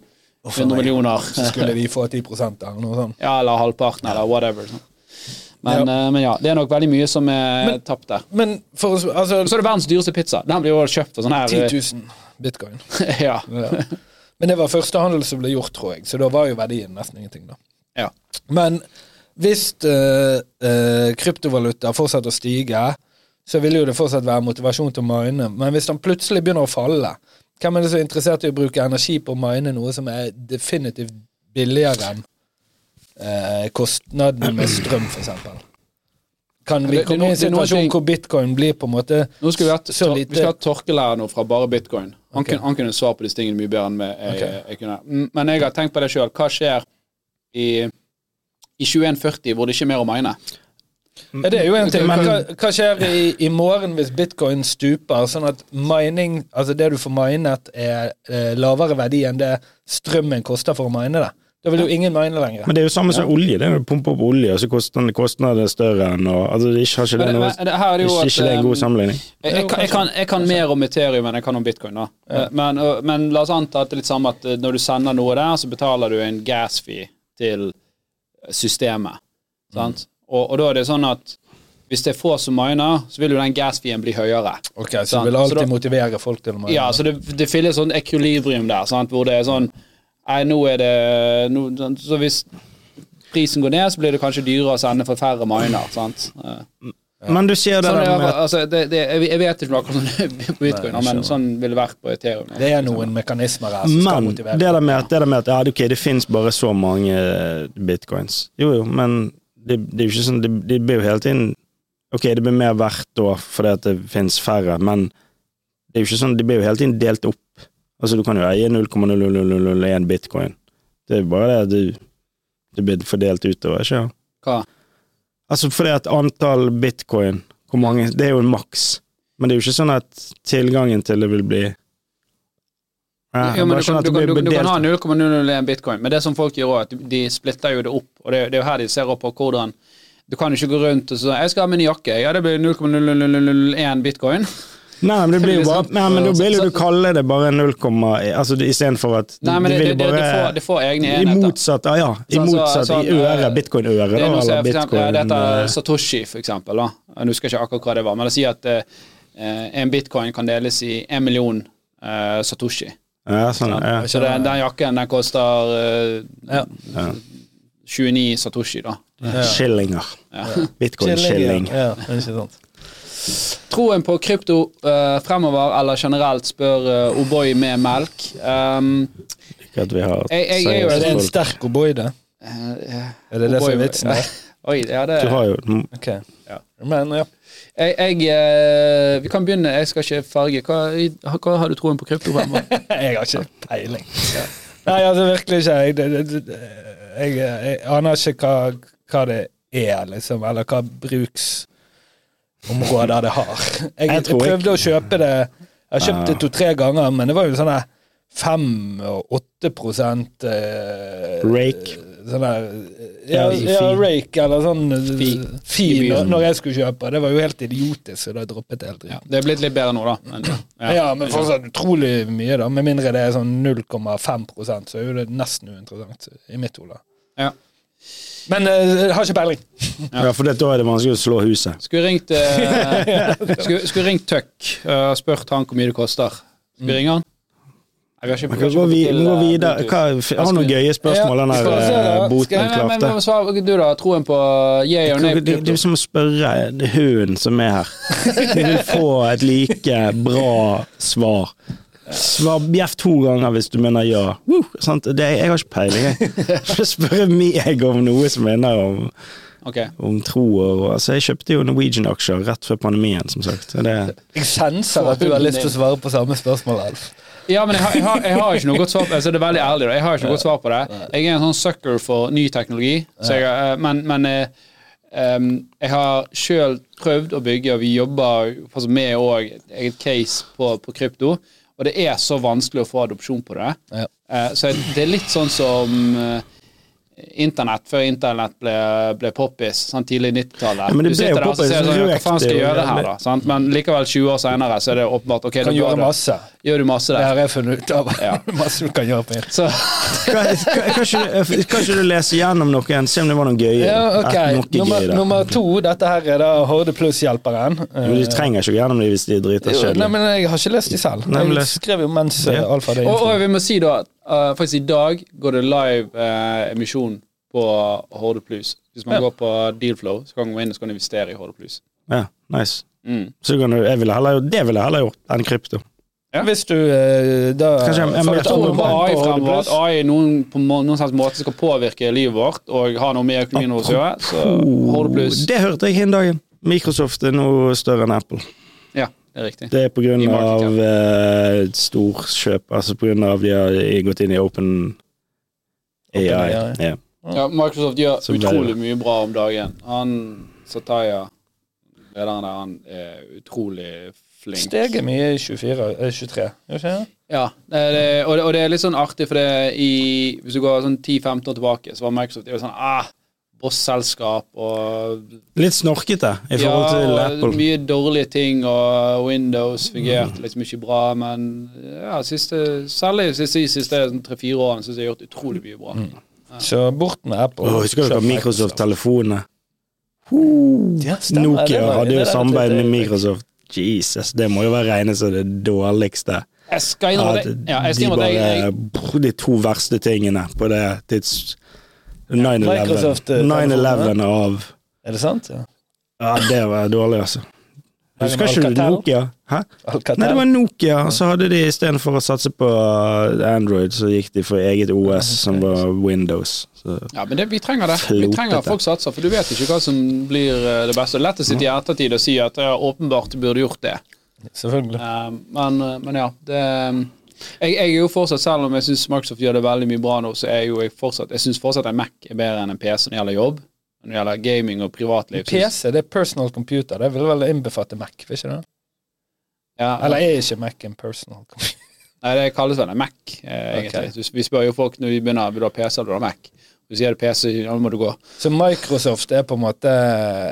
100 millioner. Så skulle vi få 10 eller noe sånt. Ja, eller halvparten, eller whatever. Sånn. Men, ja. men ja, det er nok veldig mye som er Men- tapt der. Men for Altså, så er det verdens dyreste pizza. Den blir jo kjøpt for sånn her 10 000 bitcoin. ja. Ja. Men det var første handel som ble gjort, tror jeg, så da var jo verdien nesten ingenting, da. ja. Men hvis uh, uh, kryptovaluta fortsetter å stige, så vil jo det fortsatt være motivasjon til å mine. Men hvis den plutselig begynner å falle, hvem er det som er interessert i å bruke energi på å mine noe som er definitivt billigere enn eh, kostnaden med strøm, eksempel? Kan vi komme i en situasjon hvor bitcoin blir på en måte Nå skal vi ha, Så lite- vi skal ha Torkel nå fra bare bitcoin. Han, okay. kunne, han kunne svare på disse tingene mye bedre enn meg, jeg, okay. jeg kunne. Mm, Men jeg har tenkt på det sjøl. Hva skjer i, i 2140 hvor det ikke er mer å mine? Ja, det er jo en ting. Men- Hva, hva skjer i, i morgen hvis bitcoin stuper, sånn at mining, altså det du får minet, er eh, lavere verdi enn det strømmen koster for å mine det? Da vil jo ingen mine lenger. Men det er jo samme som olje. Det er jo pumpe opp olje, og så koster kostnaden større enn og, altså, det er ikke, Har ikke det noe men, det her er det jo Ikke, at ikke det er en god um, sammenligning? jeg, jeg, kan, jeg, kan, jeg kan mer om Ethereum enn jeg kan om bitcoin. da Ja. men, og- men la oss anta at det er litt samme at eh, når du sender noe der, så betaler du en gas fee til systemet. Sant? Og, og da er det sånn at hvis det er få som miner, så vil jo den gas-feen bli høyere. Ok, Så Sant. du vil alltid da- motivere folk til å mine? Ja, så det, det finnes sånn ekvilibrium der, sant? hvor det er sånn Nei, nå er det nå, Så hvis prisen går ned, så blir det kanskje dyrere å sende for færre miner. sant? Eh, Men du sier det Sånn, det, med altså, det, det, jeg jeg vet ikke akkurat sånn på bitcoin, Nei, men sånn ville det vært på Ethereum. Det er noen mekanismer her som skal motivere. Men det der med at, det der med at ja, ok, det finnes bare så mange eh, bitcoins. Jo, jo, men det, det er jo ikke sånn Det, det blir jo hele tiden Ok, det blir mer verdt da fordi at det finnes færre, men det er jo ikke sånn Det blir jo hele tiden delt opp. Altså, du kan jo eie 0,0001 bitcoin. Det er bare det du Det blir fordelt utover, ikke sant? Hva? Altså fordi at antall bitcoin hvor mange, Det er jo en maks, men det er jo ikke sånn at tilgangen til det vil bli Ja, Jo, men du, kan, du, kan, du, du kan ha 0,001 bitcoin, men det som folk gjør òg, at de splitter jo det opp. Og det, det er jo her de ser opp på hvordan Du kan jo ikke gå rundt og si 'Jeg skal ha min jakke.' Ja, det blir 0,001 bitcoin. Nei, men det blir jo bare. Nei, men da vil du kalle det bare 0, altså istedenfor at Nei, men det, vil det, det, det, får, det får egne I motsatt, ja, ja. I så- motsatt sånn, i øre, bitcoin-øre, Det da, er eller er eksempel, ja, bitcoin dette er eh, Satoshi, for eksempel. Da. Jeg husker ikke akkurat hva det var, men det sier at eh, en bitcoin kan deles i en million eh, Satoshi. Ja, sånn, ja. Så den, den jakken den koster eh, Ja. Ja. 29 Satoshi, da. Skillinger. Ja. Bitcoin-skilling. Ja, det er ikke sant. Troen på krypto uh, fremover, eller generelt, spør uh, O'boy med melk. Um, Ikke at vi har Jeg- jeg er Er det en sterk O'boy, det? eh, Er det det som er vitsen der? Oi, ja, det Du har jo Ok. Ja. Men ja. jeg, jeg, Vi kan begynne. Jeg skal ikke farge. Hva, hva har du troen på krypto fremover? Jeg har ikke peiling. Nei, altså virkelig ikke. Jeg, det, jeg, jeg aner ikke hva, hva det er, liksom, eller hva bruksområder det har. Jeg, Jeg jeg, prøvde ikke- å kjøpe det Jeg har kjøpt det to-tre ganger, men det var jo sånn fem og åtte prosent eh, Rake. Sånn der ja, Ja, fi. rake, eller sånn eh, Fi. når jeg skulle kjøpe. Det var jo helt idiotisk, så da droppet jeg helt. Ja, det er blitt litt bedre nå, da. Men, Ja, ja. men fortsatt utrolig mye, da. Med mindre det er sånn 0,5 så er jo det nesten uinteressant i mitt hode. Ja. Men uh, har ikke peiling. Ja, for det, da er det vanskelig å slå huset. Skulle ringt uh, skulle, skulle ringt Tuck og spurt han hvor mye det koster. Skal vi ringe han? Jeg har ikke, Vi kan gå, vi, vi må videre. Hva, har du noen gøye spørsmål, den Ja, der eh, da. boten klarte? svar, du da, troen på yeah or nay? Det, er som å spørre hunden som er her. Du vil få et like bra svar. Svar bjeff to ganger hvis du mener ja. Woo, sant? Det, jeg har ikke peiling, jeg. får spørre meg om noe som minner om, Okay. om tro og altså, Jeg kjøpte jo Norwegian-aksjer rett før pandemien, som sagt. Det, Jeg senser at du har lyst til å svare på samme spørsmål, Alf. Ja, men jeg har, jeg, har, jeg har ikke noe godt svar på altså, det. er veldig ærlig da. Jeg har ikke noe godt svar på det. Jeg er en sånn sucker for ny teknologi, så jeg, eh, men, men um, jeg har sjøl prøvd å bygge, og vi jobber med òg et eget case på, på krypto. Og det er så vanskelig å få adopsjon på det. Ja. Eh, så det er litt sånn som eh, Internett før internett ble, ble poppis, sånn tidlig 90-tallet. Ja, men det Du ble jo sitter der og så poppis, ser du sånn, Hva faen skal jeg gjøre her, da? Sant? Men likevel, 20 år senere, så er det åpenbart ok, kan gjøre masse. gjør du masse Det der. har jeg funnet ut av. Ja. masse du kan gjøre på internett. Kan, ikke, du- lese gjennom noen, se om det var noen gøye? Ja, okay. Noe Nummer, gøy nummer to, dette her er da Horde Pluss-hjelperen. Men de trenger ikke gjennom det hvis de driter Jo, Nei, men jeg har ikke lest de selv. Nei, Jeg skrev jo mens Ja. Alfa hadde og, og vi må si da uh, faktisk i dag går det live uh, emisjon på Horde Plus. Hvis man Ja. går på Dealflow, så kan man gå inn og så kan man investere i Horde Plus. Ja, nice. Mm. Så kan du, jeg ville heller, det ville jeg heller gjort enn krypto. Ja. Hvis du eh, da Kanskje jeg- jeg jeg, Tror noe på AI på fremover? At AI noen, på noen slags måte skal påvirke livet vårt og ha noe med økonomien vår å gjøre? Så Horde Plus Oh, Det hørte jeg hin dagen. Microsoft er nå større enn Apple. Ja, det er riktig. Det er av eh, storkjøp, altså av de har gått inn i Open AI. OpenAI. Ja. Ja, Microsoft gjør Som utrolig mye bra om dagen. Han Sataya, lederen der, han er utrolig flink. Steget mye i 24, eh, 23, gjør ikke det? Ja, det er det, og, det, og det er litt sånn artig, for det i, hvis du går sånn 10-15 år tilbake, så var Microsoft det var sånn ah, boss-selskap og Litt snorkete i forhold til og Apple. mye dårlige ting, og Windows fungerte liksom ikke bra, men ja, siste, særlig de siste, siste tre-fire årene syns jeg har gjort utrolig mye bra. Så bort med Apple. Åh, husker dere Microsoft-telefonene? Ja, Nokia hadde jo samarbeid med. Microsoft. Jesus, det må jo være regnet som det dårligste. Jeg skal innrømme det. Ja, jeg skal de bare, jeg, jeg, De to verste tingene på det tids... 9-11 Microsoft, eh, 9-11 av Er det sant? Ja. Ja, det var dårlig, altså. Husker ikke du Nokia? Hæ? Nei, det var Nokia, og så hadde de istedenfor å satse på Android, så gikk de for eget OS, som var Windows. Så. Ja, men det, vi trenger det. Vi trenger at folk satser, for du vet ikke hva som blir eh, det beste. Det er Lett å sitte i ettertid og si at ja, åpenbart burde gjort det. Selvfølgelig. Eh, men, eh, men ja, det jeg, jeg er jo fortsatt, Selv om jeg syns Microsoft gjør det veldig mye bra nå, så er jo jeg fortsatt Jeg syns fortsatt en Mac er bedre enn en PC når det gjelder jobb. Når det gjelder gaming og privatliv. PC, det er personal computer. Det vil vel innbefatte Mac, vil ikke det? Ja, Eller er ikke Mac en personal computer? Nei, det kalles vel en Mac, eh, egentlig. Okay. Vi spør jo folk når vi begynner vil du ha PC eller du Mac. Hvis du sier PC, nå må du gå. Så Microsoft er på en måte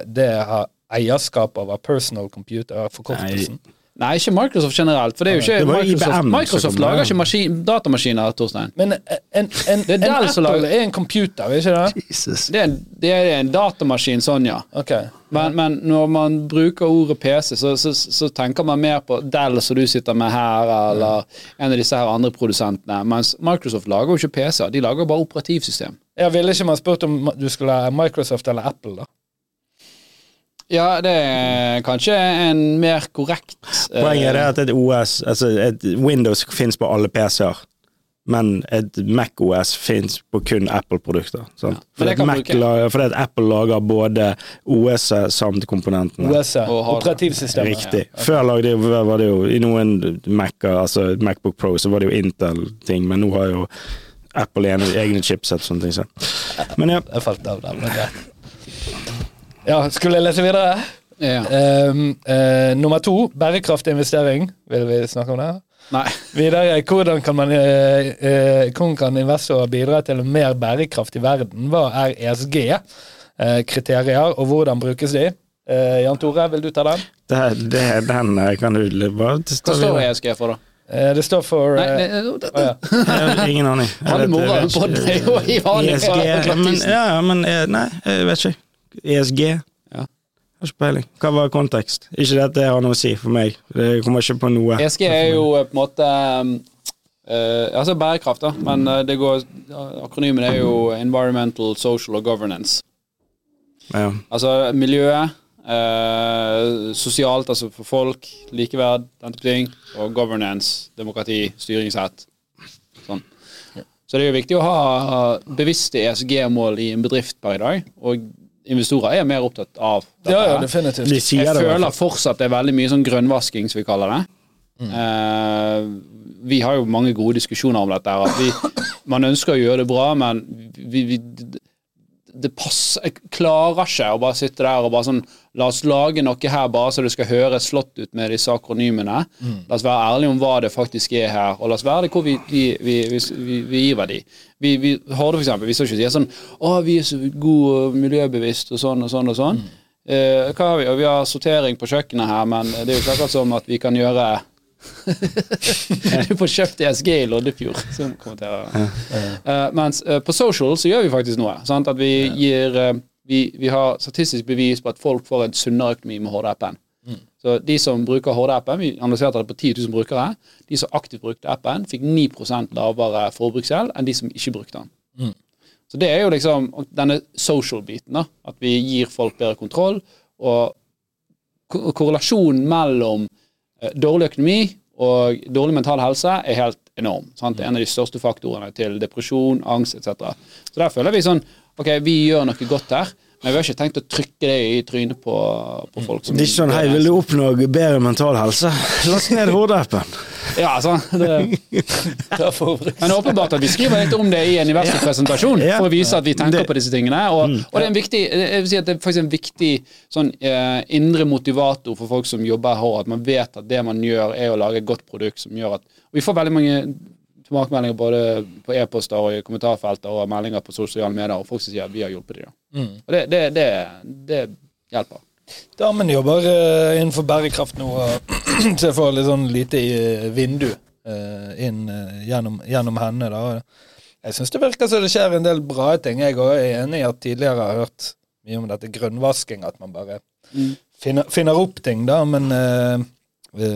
det har eierskap av personal computer, forkortelsen. Nei, ikke Microsoft generelt. For det er jo ikke Det Microsoft, IBM Microsoft lager ikke maskin, datamaskiner, Torstein. Men en, en, en, Det er Dell som lager- er en computer, ikke det? Jesus. Det er, det er en datamaskin, sånn, ja. Okay. Men, men når man bruker ordet PC, så, så, så tenker man mer på Dell som du sitter med her, eller en av disse her andre produsentene. Mens Microsoft lager jo ikke PC-er, de lager bare operativsystem. Jeg ville ikke man spurt om du skulle ha Microsoft eller Apple, da. Ja, det er kanskje en mer korrekt eh, Poenget er at et OS, altså et Windows finnes på alle PC-er, men et Mac-OS finnes på kun Apple-produkter. Ja, Fordi, Mac fordi at Apple lager både OS-et samt komponentene. OS, Og operativsystemet. Riktig. Før lagde de, var det jo i noen Mac-er, altså Macbook Pro, så var det jo Intel-ting, men nå har jo Apple egne, egne chipset og sånne ting. Så. Men ja, Jeg falt av der, men greit. Ja, skulle jeg lese videre? Ja. Um, uh, nummer to, bærekraftig investering. Vil vi snakke om det? Nei. Videre, hvordan kan, man, uh, uh, hvordan kan investorer bidra til en mer bærekraftig verden? Hva er ESG-kriterier, og hvordan brukes de? Eh, Jan Tore, vil du ta den? det, det, den eh, kan du bare Hva står videre. ESG for, da? Eh, det står for Nei, eh, nei, uh, ja. Jeg Ingen aning. Han vet på det jo i vanlig. E men, Ja, men eh, Nei, jeg vet ikke. ESG? Ja. Har ikke peiling. Hva var kontekst? Ikke dette har noe å si for meg. Det kommer ikke på noe. ESG er jo eh, på en måte Uh, Altså bærekraft, da, men uh, det går akronymen er jo Environmental, Social og Governance. Ja. Altså miljøet, eh, sosialt, altså for folk, likeverd, den type ting, og governance, demokrati, styringssett. Sånn. Så det er jo viktig å ha bevisste ESG-mål i en bedrift per i dag, og investorer er mer opptatt av dette. ja, ja, definitivt. De sier Jeg det. føler fortsatt det er veldig mye sånn grønnvasking, som vi kaller det. Eh, vi har jo mange gode diskusjoner om dette. At vi, man ønsker å gjøre det bra, men vi, vi, det passer Jeg klarer ikke å bare sitte der og bare sånn La oss lage noe her bare så det skal høres slått ut med disse akronymene. La oss være ærlige om hva det faktisk er her, og la oss være det hvor vi, vi, vi, vi, gir verdi. Vi, vi Horde, for eksempel, vi skal ikke si sånn Å, vi er så gode og miljøbevisst og sånn og sånn og sånn. Eh, hva har vi? Og vi har sortering på kjøkkenet her, men det er jo ikke akkurat som at vi kan gjøre Du får kjøpt ESG i Loddefjord, som kommenterer. Uh, mens uh, på social så gjør vi faktisk noe. Sant? At vi gir uh, vi, vi har statistisk bevis på at folk får en sunnere økonomi med Horde-appen. Så de som bruker Horde-appen, vi analyserte det på 10 000 brukere, de som aktivt brukte appen, fikk 9% lavere forbruksgjeld enn de som ikke brukte den. Så det er jo liksom denne social-biten, da. At vi gir folk bedre kontroll. Og korrelasjonen mellom dårlig økonomi og dårlig mental helse er helt enorm. Sant? Det er en av de største faktorene til depresjon, angst etc. Så der føler vi sånn Ok, vi gjør noe godt her, Men vi har ikke tenkt å trykke det i trynet på, på folk. Som Det er ikke sånn 'hei, vil du oppnå bedre mental helse'? Last ned Horde-appen. Ja, sånn. Det, men det er åpenbart at vi skriver litt om det i en universitetspresentasjon Ja. for å vise at vi tenker på disse tingene. Og, Mm. og det er en viktig jeg vil si at det er faktisk en viktig sånn, eh, indre motivator for folk som jobber her, at man vet at det man gjør, er å lage et godt produkt som gjør at og Vi får veldig mange tilbakemeldinger både på e-poster og i kommentarfelter og meldinger på sosiale medier, og folk som sier at vi har hjulpet dem. Mm. Og det, det, det, det hjelper. Damen jobber eh, innenfor bærekraft nå, og så jeg får litt sånn lite eh, vindu eh, inn gjennom, gjennom henne. da. Jeg syns det virker som det skjer en del bra ting. Jeg er enig i at tidligere har hørt mye om dette grønnvasking, at man bare Mm. finner, finner opp ting, da, men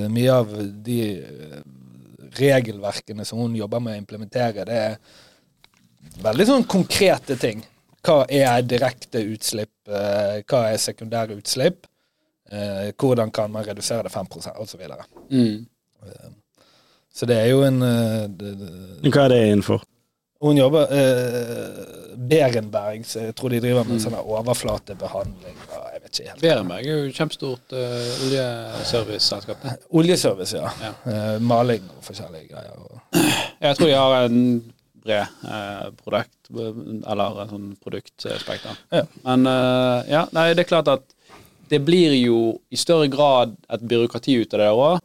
mye av de regelverkene som hun jobber med å implementere, det er veldig sånn konkrete ting. Hva er direkte utslipp? eh, Hva er sekundære utslipp? Eh, hvordan kan man redusere det 5% osv. Mm. så det er jo en eh, det, det, Hva er det innenfor? Hun jobber eh, Berenberg, så jeg tror de driver med sånn her overflatebehandling. Jeg vet ikke helt. Berenberg er jo et kjempestort uh, oljeserviceselskap. Oljeservice, ja. Ja. Uh, maling og forskjellige greier. Og, Jeg tror de har en bred uh, produkt, eller sånn produktspekter. Ja. Men eh, ja, nei, det er klart at det blir jo i større grad et byråkrati ut av det òg.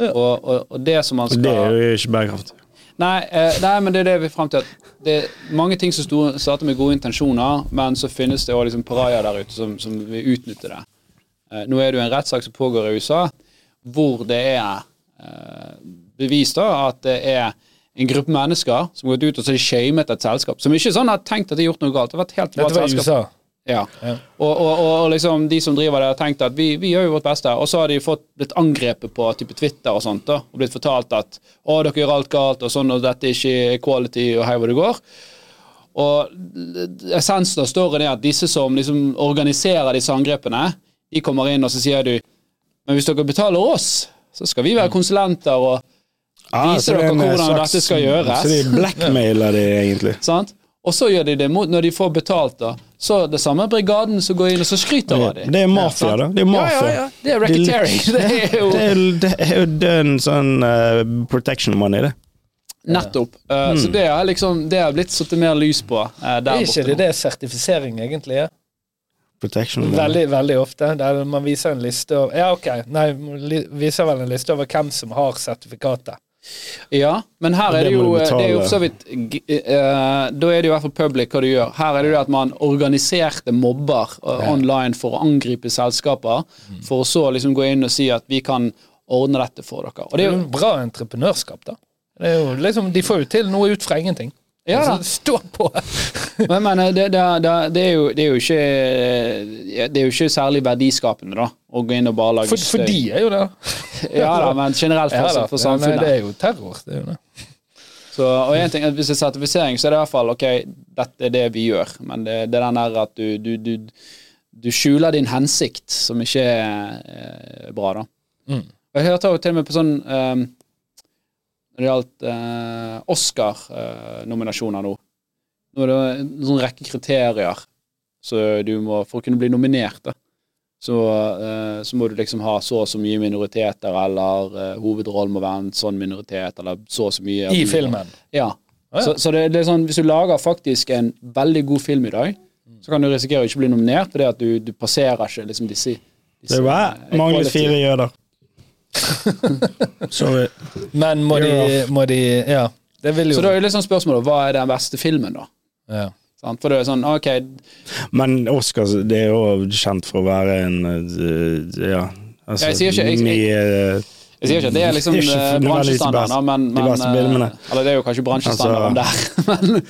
Ja. Og, og, og det som man skal det er jo ikke bærekraftig. Nei, eh, nei, men det er det vi er frem til. at Det er mange ting som starter med gode intensjoner, men så finnes det òg liksom pariaer der ute som, som vil utnytte det. Eh, nå er det jo en rettssak som pågår i USA, hvor det er eh, bevis da at det er en gruppe mennesker som har gått ut og så shamet et selskap. Som ikke sånn har tenkt at de har gjort noe galt. Det har vært helt dette var selskap. USA. Ja. Ja. Og, og, og, liksom de som driver det, har tenkt at vi, vi gjør jo vårt beste. Og så har de fått blitt angrepet på type Twitter og sånt, da, og blitt fortalt at å, dere gjør alt galt, og sånn, og dette er ikke equality, og hei hvor det går. Og essensen av storyen er at disse som liksom organiserer disse angrepene, de kommer inn, og så sier du Men hvis dere betaler oss, så skal vi være konsulenter og Ah, Viser er dere hvordan slags- dette skal gjøres. Så de blackmailer de egentlig. Sant? Og så gjør de det mot når de får betalt, da. Så det samme brigaden som går inn og så skryter av dem. Det er mafia, da. Det er mafia. Ja, ja, ja. Det er racketeering. Det Det er, det er jo den sånn uh, protection money, det. nettopp. Uh, Så det har liksom Det har blitt satt mer lys på uh, der Er ikke borte. det det sertifisering egentlig er? Protection money. Veldig, veldig ofte. Der man viser en liste over Ja, ok, nei, man viser vel en liste over hvem som har sertifikatet. Ja, men her er det jo det er jo for så vidt eh, Da er det jo i hvert fall public hva du gjør. Her er det jo at man organiserte mobber eh, online for å angripe selskaper, Mm. for å så liksom gå inn og si at vi kan ordne dette for dere. Og Det er jo bra entreprenørskap, da. Det er jo liksom, de får jo til noe ut fra ingenting. Ja da. Stå på! Men, men det, det, det, det, er jo, det, er jo ikke, det er jo ikke særlig verdiskapende, da, å gå inn og bare lage For, for de er jo det. Ja da, men generelt for, Ja, for Ja, nei, det er jo terror. Det er jo det. Så, og en ting, Hvis det er sertifisering, så er det i hvert fall ok, dette er det vi gjør. Men det, det er den der at du, du, du, du skjuler din hensikt, som ikke er eh, bra, da. Mm. Jeg hørte jo til og med på sånn um, Når det gjaldt eh, Oscar-nominasjoner nå Nå er det en sånn rekke kriterier så du må, for å kunne bli nominert. da så, eh, så må du liksom ha så og så mye minoriteter, eller eh, hovedrollen må være en sånn minoritet, eller så og så mye I filmen. Ja. ja. Så, så det, det er sånn, hvis du lager faktisk en veldig god film i dag, så kan du risikere å ikke bli nominert fordi at du, du passerer ikke liksom disse, disse Det var eh, manglet fire jøder. Sorry. Men må de, må de Ja. Det vil jo Så da er jo sånn spørsmålet, hva er den beste filmen, da? ja. Sant? For det er sånn, ok, Men Oscar det er jo kjent for å være en eh, Ja, altså Jeg sier ikke- jeg- jeg- jeg sier ikke at det er liksom bransjestandarden, eh, nødvendigvis bransjestandard, best- da, men, de men eh. Eller det er jo kanskje bransjestandarden der, men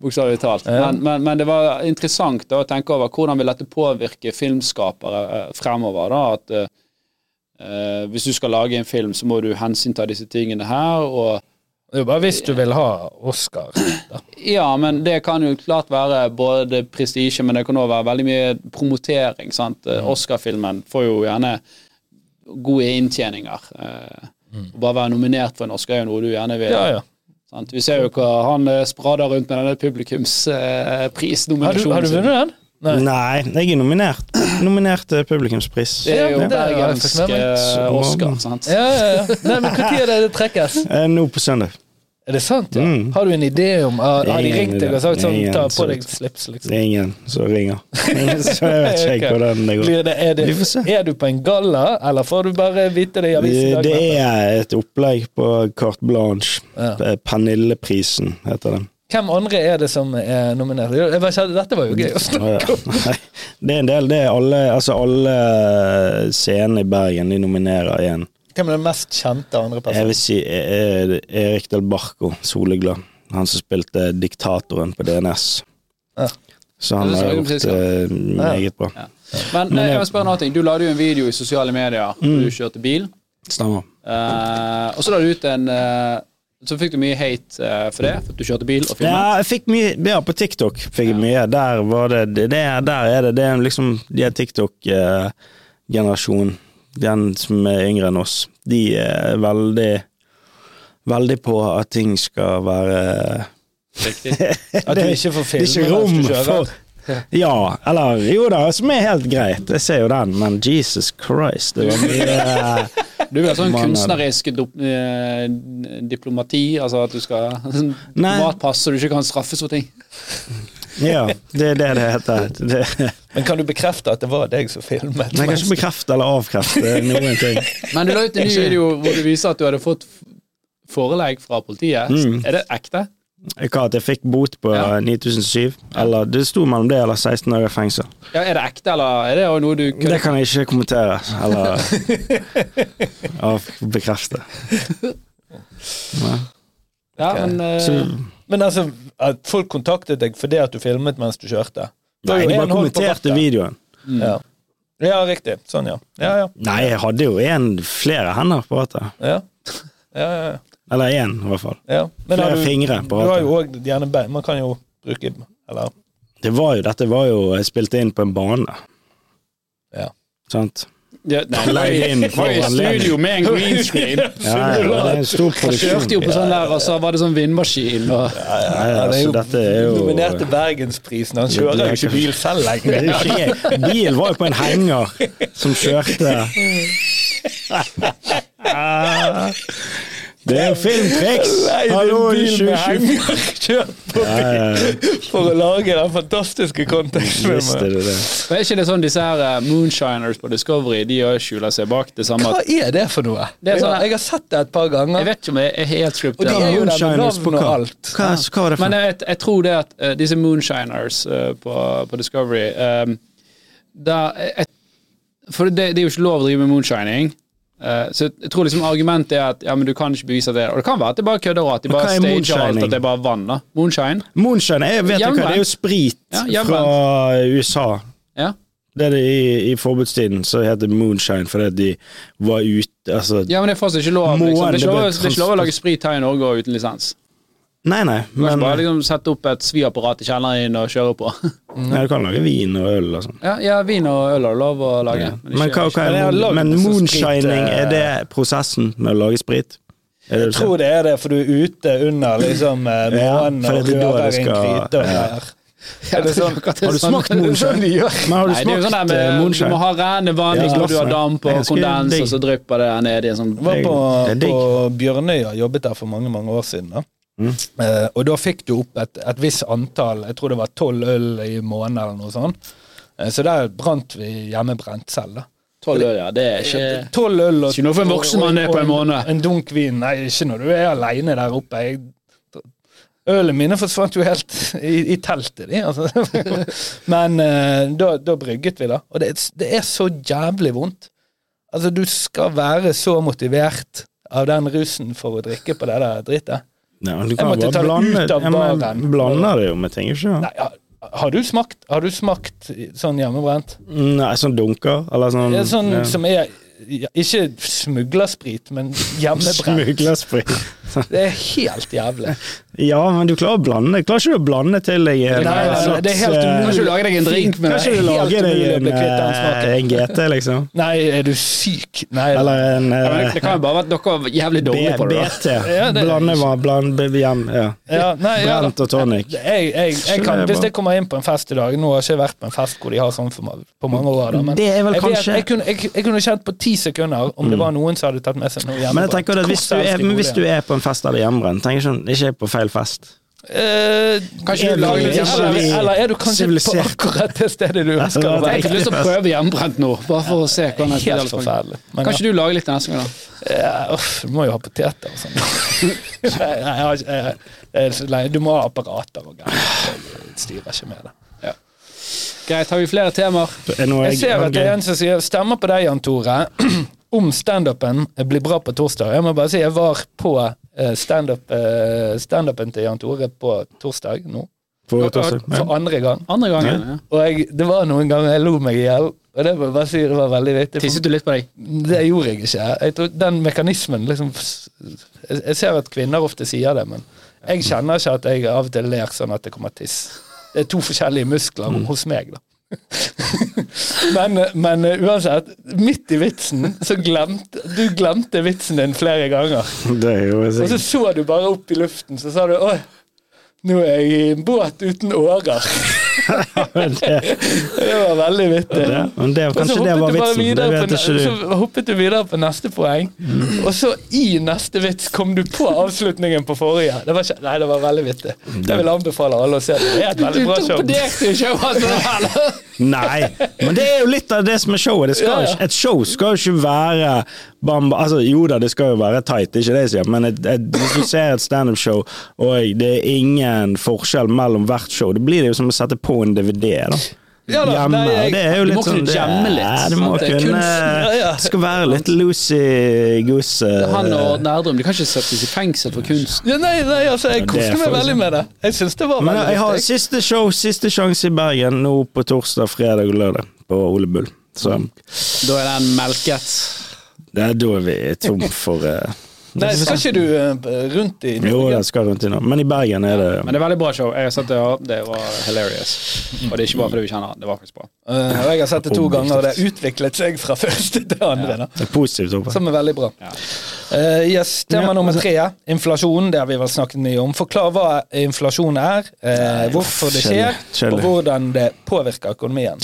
bokstavelig talt. Ja. Men, men, men det var interessant da, å tenke over hvordan vil dette påvirke filmskapere fremover. da, at eh, eh, Hvis du skal lage en film, så må du hensynta disse tingene her. og Det er jo bare hvis du vil ha Oscar. Da. Ja, men det kan jo klart være både prestisje, men det kan òg være veldig mye promotering. sant? Mm. Oscar-filmen får jo gjerne gode inntjeninger. Mm. Å bare være nominert for en Oscar er jo noe du gjerne vil. Ja, ja. Sant? Vi ser jo hva han eh, sprader rundt med denne Har du, har du vunnet den? Nei. Nei, jeg er nominert. Nominert til publikumspris. Det er jo Ja, det bergensk eh, Oscar, sant? Ja, ja, ja. Nei, men Når er det det trekkes? Eh, Nå på søndag. Er det sant, ja? Mm. Har du en idé om Har, ah, de ringt deg og sagt sånn Ingen Ta på deg slips, liksom? Det er ingen som ringer. Så jeg vet ikke hvordan det går. Blir det, er, det, Vi får se. er du på en galla, eller får du bare vite det i avisen? Det, det er et opplegg på Carte Blanche. Ja. Eh, Pernilleprisen heter den. Hvem andre er det som er nominert? Jeg Dette var jo gøy å snakke om. Nei, det er en del. Det er alle, altså alle scenene i Bergen de nominerer igjen. Hvem er den mest kjente andre Jeg vil si eh, Erik Del Barco, Soleglad. Han som spilte diktatoren på DNS. Ja. Så han Ja, har jeg gjort det meget bra. Men Men jeg vil spørre noe. Du la jo en video i sosiale medier Mm. du kjørte bil. Stemmer. Uh, og så la du ut en eh, Så fikk du mye hate uh, for det, for at du kjørte bil og filmet. Ja, jeg fikk mye Ja, på TikTok fikk jeg mye. Der var det, det, det Der er det Det er liksom De er TikTok-generasjonen. Den som er yngre enn oss. De er veldig Veldig på at ting skal være Riktig. At du ikke får Det er filme ikke rom mens du kjører? for Ja, eller jo da, som er helt greit. Jeg ser jo den, men Jesus Christ, det var mye Du vil ha sånn er- kunstnerisk eh, diplomati, altså at du skal sånn. Matpass så du ikke kan straffes for ting. Ja, det er det det heter. Det, Men kan du bekrefte at det var deg som filmet? men jeg kan ikke bekrefte eller avkrefte noen ting. Men du la ut en ny video hvor du viser at du hadde fått forelegg fra politiet. Mm. Er det ekte? Hva, at jeg fikk bot på Ja. 9007? Eller det sto mellom det eller 16 år i fengsel. Ja, Er det ekte, eller er det noe du Det kan jeg ikke kommentere eller bekrefte. Ja, okay. men uh... Så, Men altså, at folk kontaktet deg fordi at du filmet mens du kjørte? Nei, de bare kommenterte videoen. videoen. Ja. ja, riktig. Sånn, ja. Ja, ja. Nei, jeg hadde jo en, flere hender på rattet. ja. ja, ja, ja. Eller én, i hvert fall. ja. Men Flere du, fingre på du har jo òg gjerne bein. Man kan jo bruke Eller Det var jo, dette var jo Jeg spilte inn på en bane. Ja. Sant? ja, nei, det var i, var i studio med en green screen. Ja, ja, det er en stor Han kjørte jo på sånn der, og så var det sånn vindmaskin og Ja, ja, Det er altså, jo dette er jo nominert til Bergensprisen. Han kjører jo ikke bil selv Det er lenger. Bilen var jo på en henger som kjørte Det er jo filmtriks! Hallo, i bil med 2020. kjørt på Ja, ja, ja. for å lage den fantastiske Visste du det? Men Er ikke det sånn disse her eh, moonshiners på Discovery De skjuler seg bak det samme Hva er det for noe? Det er sånn jeg, har, jeg har sett det et par ganger. Jeg vet ikke om jeg er helt Og de er jo Moonshiners på hva? alt. Hva, hva var det Men jeg, jeg tror det at uh, disse moonshiners uh, på, på Discovery um, da, jeg, For det, det er jo ikke lov å drive med moonshining. Eh, så jeg tror liksom argumentet er at ja, men du kan ikke bevise det Og det kan være at de bare kødder og at de bare er stager alt at det er bare vann. da Moonshine. Moonshine, jeg vet ikke hva, det er jo sprit Ja, fra. USA. Ja. Det er det i, i forbudstiden, så heter moonshine fordi de var ute Altså ja, men det er fortsatt ikke lov. Liksom. Det, er ikke lov, det er ikke lov å lage sprit her i Norge uten lisens. Nei, nei, Du kan men ikke bare liksom sette opp et sviapparat i kjelleren din og kjøre på. nei, du kan lage vin og øl og sånn. ja, ja, vin og øl er lov å lage. Ja. Men Men, hva, hva Men er, lagd men moonshining, sprit, eh, er det prosessen med å lage sprit? Er Jeg det? tror det er det, for du er ute under liksom månen Ja, og det er rører det en skal- og ja. Er det sånn? Har du smakt Det er sånn moonshine? Men har du Nei, det er smakt sånn eh, Du må ha rene vann, Ja, så du har damp er og kondens, og så drypper det ned i en sånn Jeg var på, Det er på Bjørnøya, jobbet der for mange mange år siden. da. Mm. Eh, og da fikk du opp et, et visst antall, jeg tror det var tolv øl i måneden eller noe sånt. Uh, så der brant vi hjemmebrent selv. da. tolv øl, ja. Det er ikke Tolv øl og Ikke noe for en voksen mann er på en måned. En dunk vin. Nei, ikke når du er aleine der oppe. Jeg, Ølene mine forsvant jo helt i, i teltet, de. Altså. Men uh, da, da brygget vi, da. Og det, det er så jævlig vondt. Altså, du skal være så motivert av den rusen for å drikke på det der drittet. Men du kan bare blande ut av ja, Jeg baren. Blander det jo med ting, ikke sant? Nei, har, du smakt Har du smakt sånn hjemmebrent? Nei, sånn dunker, eller sånn sånn ja. som er ja, Ikke smuglersprit, men hjemmebrent. Smuglersprit. Det er helt jævlig. Ja, men du klarer å blande. Klarer ikke du å blande til deg en Nei, nei, nei, det er helt eh, umulig. Kan ikke du lage deg en drink med Kan ikke du lage deg en, eh, en GT, liksom? Nei, er du syk? Nei, Eller en ja, men det, eh, kan jo bare være at dere var jævlig dårlige på det. BT. Ja, det- Blande var bland, hjem, ja. ja, nei, ja. Brent og tonic. Jeg, jeg, jeg kan, hvis jeg kommer inn på en fest i dag Nå har jeg ikke vært på en fest hvor de har sånn for, på mange år, da, men Det er vel jeg, kanskje... kanskje- jeg, kunne, jeg, jeg kunne kjent på ti sekunder om det var noen som hadde tatt med seg noe hjemme. Men jeg tenker at hvis du, er, men hvis du er på en fest eller er hjemmebrent, tenker jeg sånn, ikke på feil fest. Eh, Kanskje du lager litt eller, eller er du kanskje på akkurat det stedet du ønsker å Jeg har lyst til å prøve hjemmebrent nå, bare for å se hvordan jeg Helt forferdelig. Men, Kanskje du lager litt neste gang, da? ja, uff, du må jo ha poteter og sånn. Nei, jeg har ikke- jeg- jeg. Du må ha apparater og greier. Jeg styrer ikke med det. Greit, har vi flere temaer? Jeg, Jeg ser at det er en som sier stemmer på deg, Jan Tore. Om standupen blir bra på torsdag. Jeg må bare si jeg var på standupen standup, eh, til Jan Tore på torsdag nå. på torsdag. Ja. For andre gang. Andre gangen? Ja. Og jeg, det var noen ganger jeg lo meg i hjel. Og det var, bare si, det var veldig vittig. Tisset du litt på deg? Det gjorde jeg ikke. Jeg tror Den mekanismen liksom jeg ser at kvinner ofte sier det, men jeg kjenner ikke at jeg av og til ler sånn at det kommer tiss. Det er to forskjellige muskler hos meg, da. men, men uh, uansett, midt i vitsen så glemte Du glemte vitsen din flere ganger. Er Og så så du bare opp i luften, så sa du Oi, nå er jeg i en båt uten årer. Det, Det var veldig vittig. Ja, men det, kanskje det var vitsen. Det vet på, ikke du. så hoppet du videre på neste poeng, og så i neste vits kom du på avslutningen på forrige. Det var, nei, det var veldig vittig. Det vil anbefale alle å se. Det er et veldig bra show. torpederte jo showet altså. Nei, men det er jo litt av det som er showet. Det skal, Ja, ja. ikke- Et show skal jo ikke være bam, altså, Jo da, det skal jo være tight, det er ikke det jeg sier, men et, et, hvis du ser et standup-show og det er ingen forskjell mellom hvert show, det blir det jo som å sette på en DVD. da Ja da, Hjemme. nei, jeg- det er jo Du litt må kunne sånn det, jamme litt, Ja, du må? Det kunne ja, ja. Det skal være litt Lucy Goose Han og Nærdrum de kan ikke settes i fengsel for kunst. Ja, nei, nei, altså, jeg koste meg veldig med det. Jeg syns det var Men veldig jeg har siste show, siste sjanse i Bergen nå på torsdag, fredag og lørdag på Ole Bull. Så Da er den melket. Det er da vi er tom for uh, Nei, skal ikke du uh, rundt i Jo, jeg skal rundt i Norge, Men i Bergen er det Men det er veldig bra show. Jeg har sett det, ja. det var hilarious. Og det er ikke bare fordi du kjenner han, det var faktisk bra. Uh, og jeg har sett det to ganger, og det har utviklet seg fra første til andre. Da. det er positivt. Som er veldig bra. Ja. Eh, yes, Tema Ja, nummer tre, inflasjon. Det har vi vel snakket mye om. Forklar hva inflasjon er, uh, hvorfor det skjer, og hvordan det påvirker økonomien.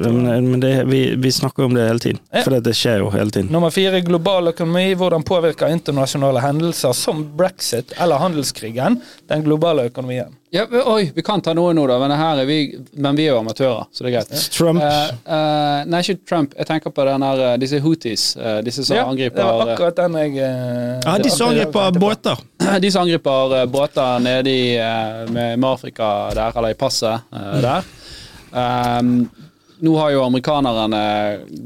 Men, men det, vi, vi snakker om det hele tiden. Ja. For det skjer jo hele tiden. Nummer fire, global økonomi. Hvordan påvirker internasjonale hendelser som brexit eller handelskrigen den globale økonomien? Ja, vi- oi, vi kan ta noe nå, da, men, her er vi, men vi er jo amatører, så det er greit. Trump Uh, uh, nei, ikke Trump. Jeg tenker på den her, eh, disse Houthis. Uh, disse som Ja, det var akkurat den jeg Ja, de som angriper båter. De som angriper båter nede i med, med Afrika der, eller i passet eh, der. Um, nå har jo amerikanerne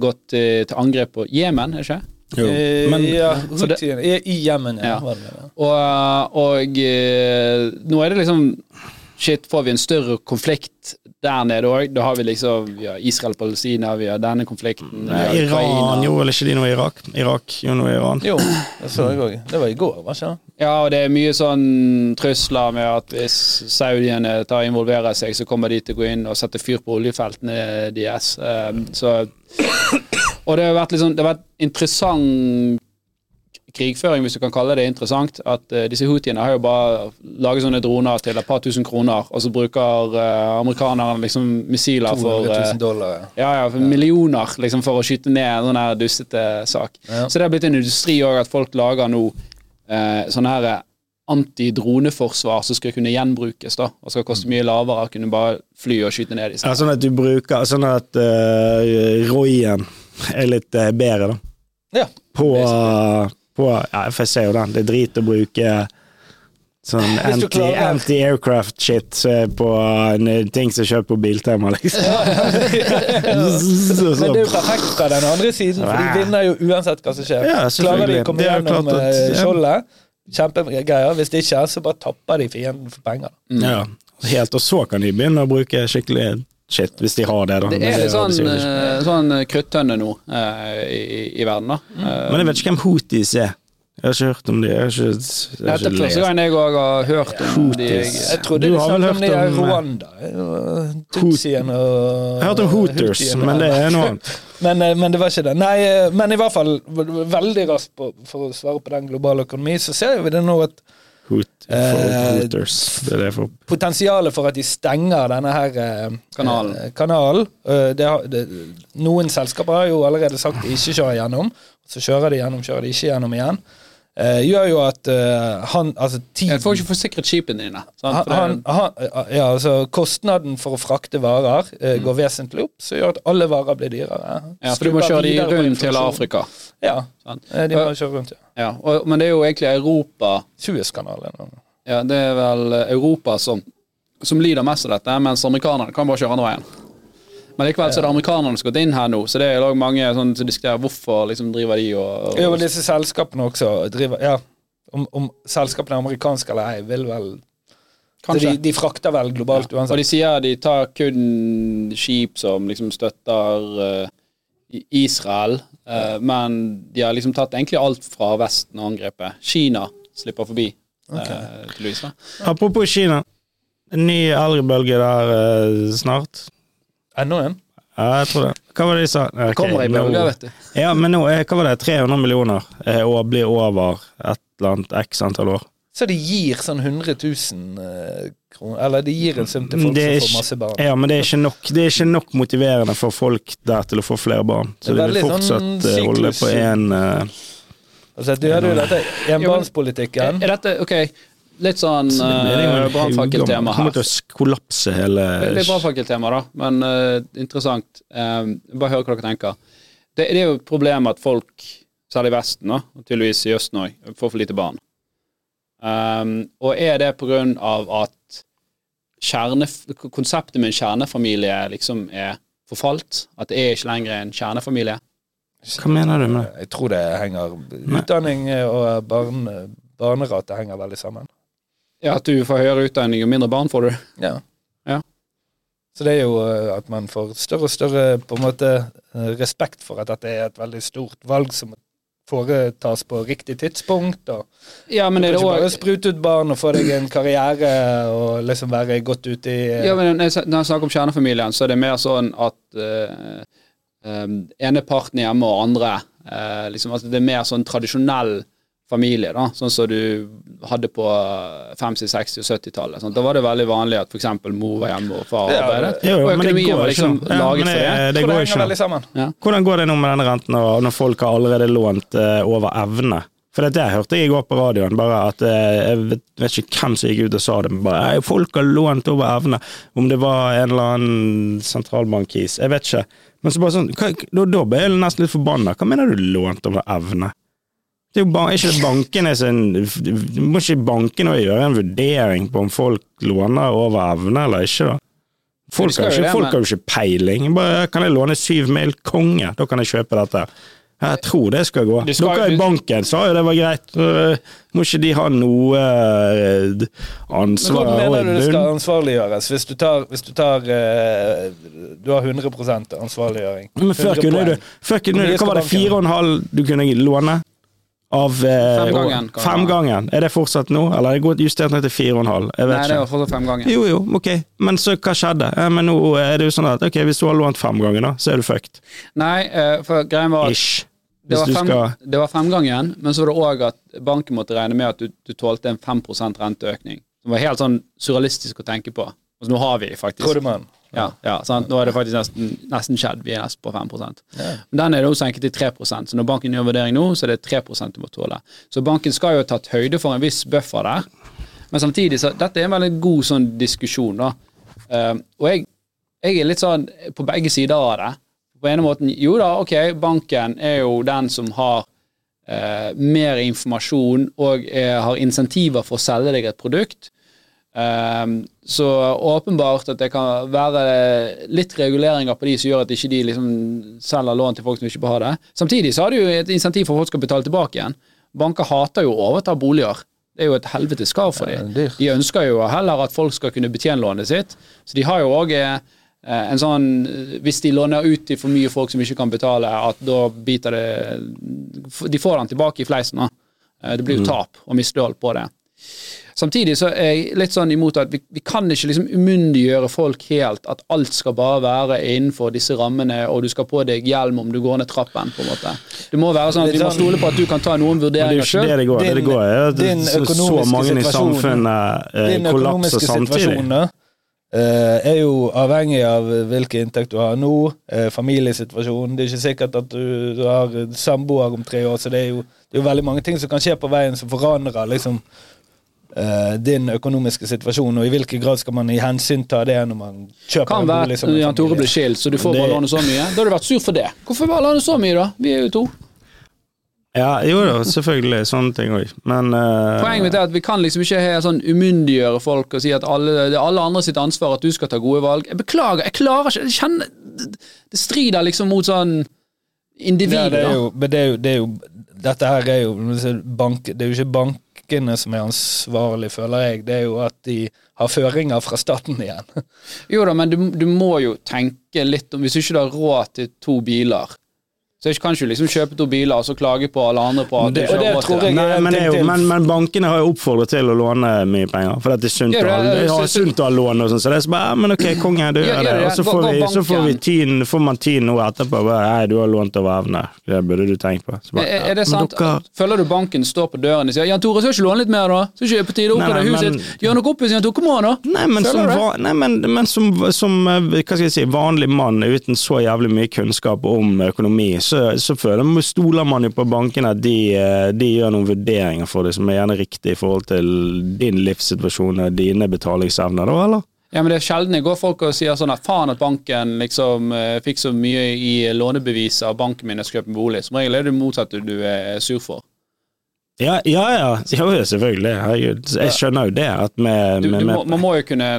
gått til, til angrep på Jemen, er det ikke? Jo. Eh, Men ja, det- i, hjemmene. Ja. Og, og eh, nå er det liksom Shit, får vi en større konflikt der nede òg? Da har vi liksom vi har Israel-Palestina, vi har denne konflikten har Iran Ukraina. eller ikke de noe i Irak? Irak jo noe i Iran. Jo, det så jeg òg. Det var i går, var ikke det? Ja, og det er mye sånn trusler med at hvis saudiene tar involverer seg, så kommer de til å gå inn og sette fyr på oljefeltene deres. Um, så Og det har vært liksom Det har vært interessant krigføring, hvis du kan kalle det interessant. At uh, disse houthiene har jo bare laget sånne droner til et par tusen kroner, og så bruker uh, amerikanerne liksom missiler for 200 000 dollar. ja. ja, ja, for millioner liksom, for å skyte ned en sånn her dustete sak. Ja. Så det har blitt en industri òg, at folk lager nå eh, sånne her antidroneforsvar som skal kunne gjenbrukes, da, og skal koste mye lavere. Kunne bare fly og skyte ned disse. Ja, sånn at du bruker Sånn at uh, Royen er litt eh, bedre, da. Ja. På, på Ja, for jeg ser jo den. Det er drit å bruke sånn anti- klarer- anti-aircraft-shit er på eh, ting som er kjøpt på Biltema, liksom. Men det er jo perfekt fra den andre siden, for de vinner jo uansett hva som skjer. Ja, Klarer de å komme Det gjennom eh, skjoldet, kjempegreier. Hvis ikke, så bare tapper de fienden for penger. Ja, helt. Og så kan de begynne å bruke skikkelig shit, hvis de har det, da. Det er litt sånn, eh, sånn kruttønne nå eh, i, i verden, da. Eh, Men jeg vet ikke hvem Houthis er. Jeg har ikke hørt om de. Jeg har ikke, jeg har Dette er første gang jeg òg har hørt om de. Houthis. Jeg trodde Du de har vel snakket om de hørt om, eh, Rwanda. eh, Tutsien og Jeg har hørt om Hooters, men det er noe annet. Men, eh, men det var ikke det. Nei, eh, men i hvert fall veldig raskt på, for å svare på den globale økonomi, så ser vi det nå at Hoot, Eh, for Hooters. Det er det for potensialet for at de stenger denne her eh, Kanalen. eh, kanalen eh, det det, Noen selskaper har jo allerede sagt de ikke kjører gjennom. Så kjører de gjennom, kjører de ikke gjennom igjen. Eh, gjør jo at uh, han Altså tiden Jeg får ikke forsikret skipene dine. Sant? han, han, han, ja, altså Kostnaden for å frakte varer Mm. går vesentlig opp, så gjør at alle varer blir dyrere. ja, for du må kjøre de rundt til. Afrika. Ja, Sant? eh, de må kjøre rundt, ja. Ja, og, men det er jo egentlig Europa Suezkanalen. Ja, det er vel Europa som, som lider mest av dette, mens amerikanerne kan bare kjøre andre veien. Men likevel så er det amerikanerne som har gått inn her nå, så det er mange sånn, som diskuterer hvorfor liksom driver de og, Ja, og og disse selskapene også driver Ja, om, om selskapene er amerikanske eller ei, vil vel De, de frakter vel globalt Og uansett. de sier de tar kun skip som liksom støtter uh, Israel, eh, men de har liksom tatt egentlig alt fra Vesten og angrepet. Kina slipper forbi, Okay. Uh. Apropos Kina. En ny eldrebølge der eh, snart. Enda en? Ja, jeg tror det. Hva var det de sa? Okay, Kommer i bølger, vet du. Ja, men nå hva var det, 300 millioner eh, og blir over et eller annet x antall år. Så de gir sånn 100 000 eh, kroner Eller de gir en sum til folk som får masse barn. Ja, men det er ikke nok, det er ikke nok motiverende for folk der til å få flere barn. Så de vil fortsatt sånn holde på én uh, Altså, du hører jo dette enbarnspolitikken. Er dette ok, litt sånn uh, brannfakkeltema Kommer her. til å kollapse hele Litt brannfakkeltema, da, men uh, interessant. Eh, bare hør hva dere tenker. Det, det er jo et problem at folk, særlig i Vesten, da, og tydeligvis i Østen òg, får for lite barn. Um, og er det på grunn av at kjerne, konseptet med en kjernefamilie liksom er forfalt? At det er ikke lenger en kjernefamilie? Hva mener du med det? Jeg tror det henger Utdanning og barn, barnerate henger veldig sammen. Ja, At du får høyere utdanning, jo mindre barn får du? Ja. Ja. Så det er jo eh, at man får større og større på en måte eh, respekt for at dette er et veldig stort valg som foretas på riktig tidspunkt. og Ja, men Du kan det ikke bare sprute ut barn og få deg en karriere og liksom være godt ute i eh, Ja, men når jeg snakker om kjernefamilien, så er det mer sånn at uh, ene parten er hjemme, og andre uh, liksom, altså Det er mer sånn tradisjonell familie, da, sånn som du hadde på 50-, 60- og 70-tallet. sant? Da var det veldig vanlig at f.eks. mor var hjemme og far Ja, arbeidet. Jo, og økonomien var liksom. Ja, laget det, for det. det, det går ikke veldig sammen. Hvordan går det nå med den renten når folk har allerede lånt uh, over evne? For det jeg hørte jeg i går på radioen, bare at eh, jeg vet, vet ikke hvem som gikk ut og sa det, men bare folk har lånt over evne. Om det var en eller annen sentralbankkis, jeg vet ikke. Men så bare sånn, hva, da, da ble jeg nesten litt forbanna. Hva mener du lånt over evne? Det er jo ikke bankene sin Må ikke banken gjøre en vurdering på om folk låner over evne eller ikke, da? Folk, har, jo ikke, ikke peiling. Bare, kan jeg låne syv mil konge? Da kan jeg kjøpe dette. Jeg tror det skal gå. Skal- Dere i banken sa jo det var greit. Øh, Må ikke de ha noe Men ansvar hvordan mener du det skal ansvarliggjøres? Hvis du tar, hvis du, tar eh, du har 100 ansvarliggjøring. Men før kunne du før kunne, du- Hva var det, skal fire og en halv du kunne låne? Av eh, Femgangen, Femgangen. Er det fortsatt nå, eller er det gått justert ned til fire og en halv? Jeg vet Nei, det ikke. var fortsatt fem ganger. Jo, jo, ok. Men så hva skjedde? Eh, men nå er det jo sånn at ok, hvis du har lånt fem ganger, da, så er du fucked. Nei, eh, for greien var at Ish. det var, fem, skal det var femgangen, men så var det òg at banken måtte regne med at du, du tålte en 5% renteøkning. Det var helt sånn surrealistisk å tenke på. Altså, nå har vi faktisk Trodde man. Ja, ja? Nå er det faktisk nesten, nesten skjedd. Vi er nesten på 5% Men den er da senket til 3% så når banken gjør vurdering nå, så er det 3 du må tåle. Så banken skal jo ha tatt høyde for en viss buffer der. Men samtidig, så dette er en veldig god sånn diskusjon, da. Uh, og jeg, jeg er litt sånn på begge sider av det. På ene måten, jo da, ok, banken er jo den som har uh, mer informasjon og eh, har insentiver for å selge deg et produkt. Ehm, så åpenbart at det kan være litt reguleringer på de som gjør at ikke de liksom selger lån til folk som ikke bør ha det. Samtidig så har det jo et insentiv for at folk skal betale tilbake igjen. Banker hater jo å overta boliger. Det er jo et helvetes skar for dem. De ønsker jo heller at folk skal kunne betjene lånet sitt. Så de har jo òg en sånn Hvis de låner ut til for mye folk som ikke kan betale, at da biter det De får den tilbake i fleisen, da. Eh, Det blir jo tap og mislighold på det. Samtidig så er jeg litt sånn imot at vi, vi kan ikke liksom umyndiggjøre folk helt, at alt skal bare være innenfor disse rammene, og du skal på deg hjelm om du går ned trappen, på en måte. Det må være sånn at vi må stole på at du kan ta noen vurderinger sjøl. det er jo ikke det det går. Det det Din- går så, så mange i samfunnet eh, kollapser samtidig. eh, er jo avhengig av hvilken inntekt du har nå, uh, familiesituasjonen. Det er ikke sikkert at du, du har samboer om tre år, så det er, jo, det er jo veldig mange ting som kan skje på veien som forandrer liksom eh, din økonomiske situasjon, og i hvilken grad skal man i hensyn ta det når man kjøper Kan en bolig Kan være Jan Tore blir skilt, så du får Det- bare låne så mye. Da har du vært sur for det. Hvorfor bare låne så mye, da? Vi er jo to. Ja, jo da, selvfølgelig. Sånne ting òg. Men uh... Poenget mitt er at vi kan liksom ikke he- sånn umyndiggjøre folk og si at alle, det er alle andre sitt ansvar at du skal ta gode valg. Jeg beklager, jeg klarer ikke jeg kjenner, det- strider liksom mot sånn individet. Ja, det er jo, det er jo, det er jo Dette her er jo bank, Det er jo ikke bankene som er ansvarlig, føler jeg. Det er jo at de har føringer fra staten igjen. Jo da, men du, du må jo tenke litt om Hvis ikke du har råd til to biler, så kan ikke liksom kjøpe to biler og så klage på alle andre på at det- det tror jeg- Nei, men, jo, men, men bankene har jo oppfordret til å låne mye penger, for det er sunt å ha ha lån og sånn. Så det er så bare men ok, konge, du Gjør- det. Og så får, vi, så får, vi tiden, får man tid nå etterpå. Bare, Nei, du har lånt over evne. Det burde du tenkt på. Så bare, Er, er det sant? dere- Føler du banken står på døren og sier 'Jan Tore, skal ikke låne litt mer, da?' Så ikke på tide å oppgradere huset ditt? Gjør noe oppussing, Jan Tore, kom an, da! Nei, men, som, va- nei, men, men som, som eh, hva skal jeg si, vanlig mann uten så jævlig mye kunnskap om økonomi, så, så føler man, stoler man jo på bankene at de, eh, de gjør noen vurderinger for det som er gjerne riktig i forhold til din livssituasjon og dine betalingsevner, da, eller? Ja, men det er sjelden jeg går folk og sier sånn at faen at banken liksom eh, fikk så mye i lånebevis av banken min jeg skal kjøpe en bolig. Som regel er det motsatte du er sur for. Ja, ja, ja. Jo, selvfølgelig. Herregud. Jeg skjønner jo det. At med, Du, med, du må, med, man må jo kunne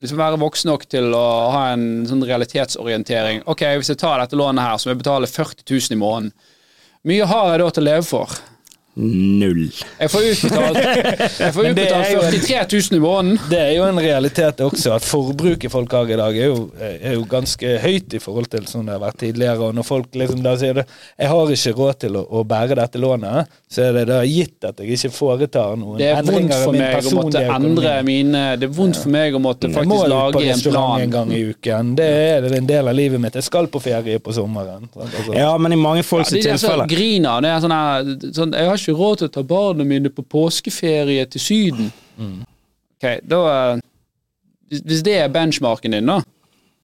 liksom være voksen nok til å ha en sånn realitetsorientering. Ok, hvis jeg tar dette lånet her, så må jeg betale 40 000 i måneden. Mye har jeg da til å leve for? Null. Jeg får utbetalt, jeg får det er utbetalt 43 000 i måneden. Det er jo en realitet også, at forbruket folk har i dag, er jo, er jo ganske høyt i forhold til sånn det har vært tidligere. Og når folk liksom da sier det, jeg har ikke råd til å, å bære dette lånet, så er det da gitt at jeg ikke foretar noen Det er vondt endringer i for min meg å måtte personlige endre mine Det er vondt for meg å måtte må faktisk lage en plan. en gang i uken. Det er en del av livet mitt. Jeg skal på ferie på sommeren. sant? Altså, Ja, men i mange folks De der tilfeller griner. Det er sånn her sånn, Jeg har ikke råd til å ta barna mine på påskeferie til Syden. Mm. Ok, da eh, hvis- Hvis det er benchmarken din, da,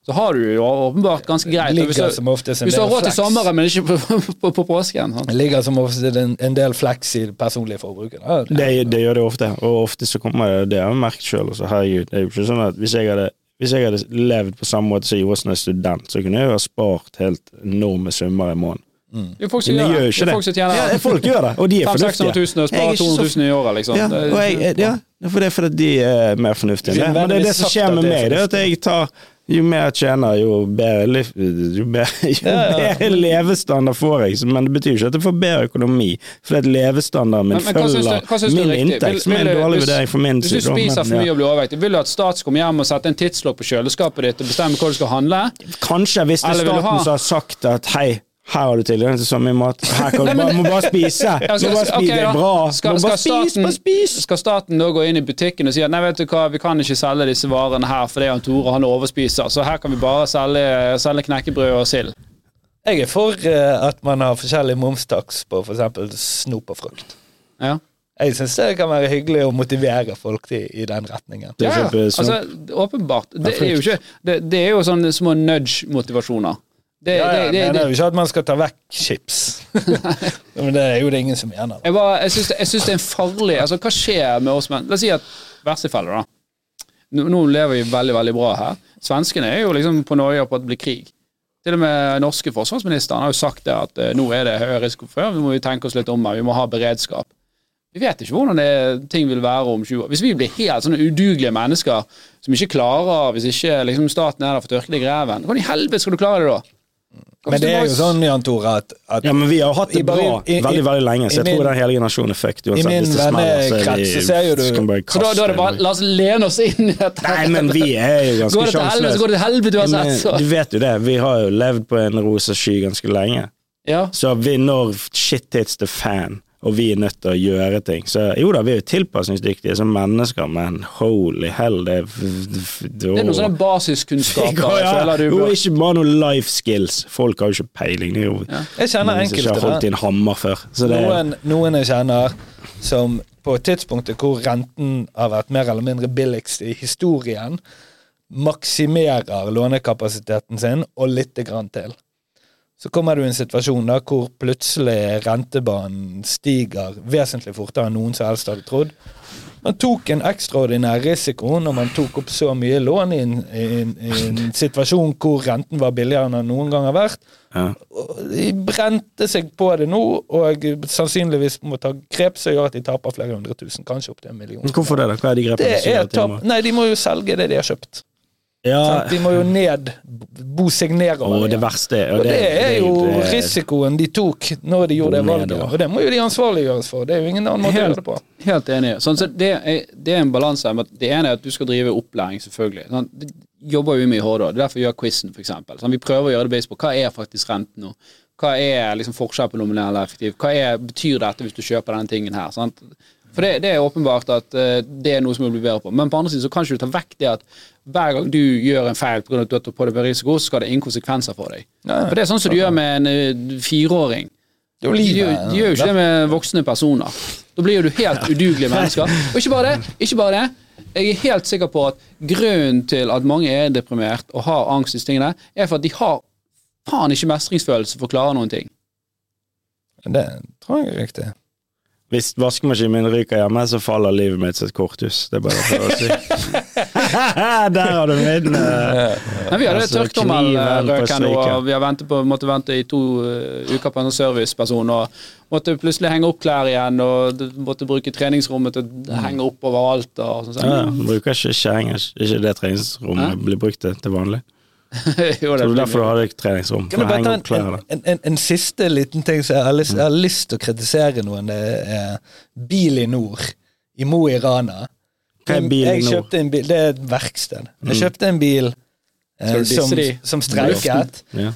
så har du jo åpenbart ganske greit. Hvis du, som hvis du har råd til flex. sommeren, men ikke på, på, på påsken. sant? Det ligger som ofte en, en del fleks i det personlige forbruket. da. det, det gjør det ofte, og ofte så kommer det Det har jeg merket sjøl. Herregud, det er jo ikke sånn at hvis jeg hadde hvis jeg hadde levd på samme måte som jeg gjorde som en student, så kunne jeg jo ha spart helt enorme summer i måneden. Det folk som Men gjør gjør jo ikke det. folk Ja, folk gjør det, og de er 500 000 fornuftige. og er sparer 200 000 i året, liksom. Ja, jeg, ja, for det er fordi de er mer fornuftige enn det. Men det er det som skjer med meg, det er at jeg tar jo mer jeg tjener, jo bedre, jo bedre, jo bedre levestandard får jeg. Men det betyr ikke at jeg får bedre økonomi, fordi at levestandarden min Men- men følger er min inntekt, som er en dårlig vurdering for min Hvis du spiser for mye og blir overvektig, vil du at stat skal komme hjem og sette en tidslokk på kjøleskapet ditt og bestemme hva du skal handle? Kanskje hvis det er staten som har sagt at hei, her har du tilgang til så mye mat, her kan du bare, må bare spise. Ja, Må bare spise. Okay, det er bra. Skal, Må skal, staten, bare spis. skal staten da gå inn i butikken og si at nei, vet du hva, vi kan ikke selge disse varene her fordi han Tore han overspiser, så her kan vi bare selge, selge knekkebrød og sild? Jeg er for eh, at man har forskjellig momstaks på f.eks. snop og frukt. Ja. Jeg syns det kan være hyggelig å motivere folk til, i den retningen. Ja, ja. Altså, åpenbart. Det er jo ikke Det, det er jo sånne små nudge-motivasjoner. Det, Ja, ja, det, jeg det, mener jo ikke at man skal ta vekk chips. Men det er jo det ingen som mener. da. jeg, bare- jeg syns jeg synes det er en farlig Altså, hva skjer med oss menn? La oss si at verste fallet, da. Nå, nå lever vi veldig, veldig bra her. Svenskene er jo liksom på Norge på at det blir krig. Til og med norske forsvarsministeren har jo sagt det at eh, nå er det høy risiko før, Vi må jo tenke oss litt om her, vi må ha beredskap. Vi vet ikke hvordan det, ting vil være om 20 år. Hvis vi blir helt sånne udugelige mennesker som ikke klarer Hvis ikke liksom, staten er der for å tørke deg i ræven, hvordan i helvete skal du klare det da? Men det er jo sånn, Jan Tore, at, at Ja, men vi har hatt det bra i- i- veldig veldig lenge, så jeg jeg tror den hele generasjonen er fucked uansett. min vennekrets så ser jo du- så da, da er det bare La oss lene oss inn i dette. Nei, men vi er jo ganske Går det til helvete, så går det til helvete du uansett. sett Så. Du vet jo det, vi har jo levd på en rosa sky ganske lenge. Ja. Så vi når shit hits the fan, og vi er nødt til å gjøre ting. Så jo da, vi er jo tilpasningsdyktige som mennesker, men holy hell, det Det er noen sånne basiskunnskaper Ja, du Jo, ikke bare noen life skills. Folk har jo ikke peiling. Det er jo Jeg kjenner enkelte som ikke har holdt i en hammer før. Så det, noen, noen jeg kjenner som på tidspunktet hvor renten har vært mer eller mindre billigst i historien, maksimerer lånekapasiteten sin og lite grann til. Så kommer du i en situasjon da hvor plutselig rentebanen stiger vesentlig fortere enn noen som helst hadde trodd. Man tok en ekstraordinær risiko når man tok opp så mye lån i en, i en, i en situasjon hvor renten var billigere enn den noen gang har vært. ja. De brente seg på det nå, og sannsynligvis må ta grep som gjør at de taper flere hundre tusen, kanskje opp til en million. Hvorfor det, da? Hva er de grepene Det er tap. Nei, de må jo selge det de har kjøpt. Ja? De må jo ned, bo seg nedover. og det verste Og det er jo det- risikoen de tok når de gjorde det valget. nedover. Og det må jo de ansvarliggjøres for. Det er jo ingen annen måte å gjøre det på. Helt enig. Sånn, så det, er, det er en balanse. Det ene er at du skal drive opplæring, selvfølgelig. Sånn, det jobber vi med i Hordå. Det er derfor vi gjør quizen, f.eks. Sånn, vi prøver å gjøre det based på hva er faktisk renten nå. Hva er liksom forskjell på nominell og effektiv? Hva er, betyr dette hvis du kjøper denne tingen her? Sant? For det, det er åpenbart at eh, det er noe som må bli bedre på. Men på andre siden så kan ikke du ta vekk det at hver gang du gjør en feil pga. at du har tatt på deg risiko, så skal det ingen konsekvenser for deg. Nei, For det er sånn som du gjør med en eh, fireåring. De, gjør- jo ikke det med voksne personer. Da blir jo du helt udugelige mennesker. Og ikke bare det. ikke bare det. Jeg er helt sikker på at grunnen til at mange er deprimert og har angst, disse tingene, er for at de har faen ikke mestringsfølelse for å klare noen ting. Det tror jeg er riktig. Hvis vaskemaskinen min ryker hjemme, så faller livet mitt som et korthus. Det er bare for å si. Der har du min! eh, Men vi hadde Altså, tørktommelrøken, stryket. og vi har ventet på, måtte vente i to eh, uker på en serviceperson, og måtte plutselig henge opp klær igjen, og måtte bruke treningsrommet til å henge opp overalt. Og sånn. Ja, ja, bruker ikke kjerringer. Ikke det treningsrommet blir brukt til til vanlig. jo, Så det er derfor du har et treningsrom. Kan For å bare henge ta opp en, klærne. en, en, en siste liten ting som jeg har lyst, jeg har lyst til å kritisere noen. Det er Bil i Nord i Mo i Rana. Hva er Bil i jeg Nord? bil, Det er et verksted. Jeg kjøpte en bil eh, som, som streiket. Ja.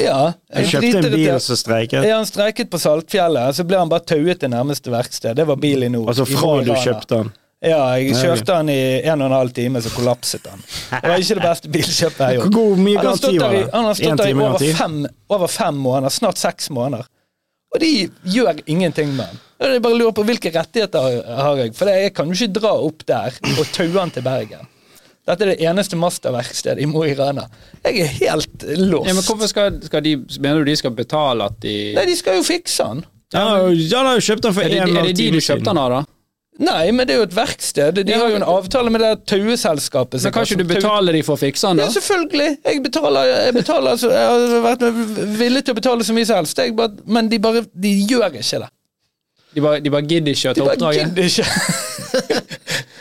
Ja. Jeg kjøpte en bil som streiket. Ja, han streiket på Saltfjellet, så ble han bare tauet til nærmeste verksted. Det var Bil i Nord. Altså fra du kjøpte den. Ja, jeg kjørte han i en og en halv time, så kollapset han. Det var ikke det beste bilkjøpet jeg har gjort. Han har stått garanti der var i, det? han har stått der i over fem, over fem måneder, snart seks måneder. Og de gjør ingenting med han. Jeg bare lurer på hvilke rettigheter har- har jeg, for jeg kan jo ikke dra opp der og taue han til Bergen. Dette er det eneste Mazda-verkstedet i Mo i Rana. Jeg er helt lost. Ja, men hvorfor skal, skal de Mener du de skal betale at de Nei, de skal jo fikse han. Ja, han har jo kjøpt den for én og en og en er det de du kjøpte den av, da? Nei, men det er jo et verksted. De har jo en avtale med det taueselskapet. Men kan ikke du betale de for å fikse den, da? Ja, selvfølgelig. Jeg betaler, jeg betaler altså, Jeg har vært villig til å betale så mye som helst, bare, men de bare de gjør ikke det. De bare, de bare gidder ikke å De ta bare oppdraget? gidder ikke.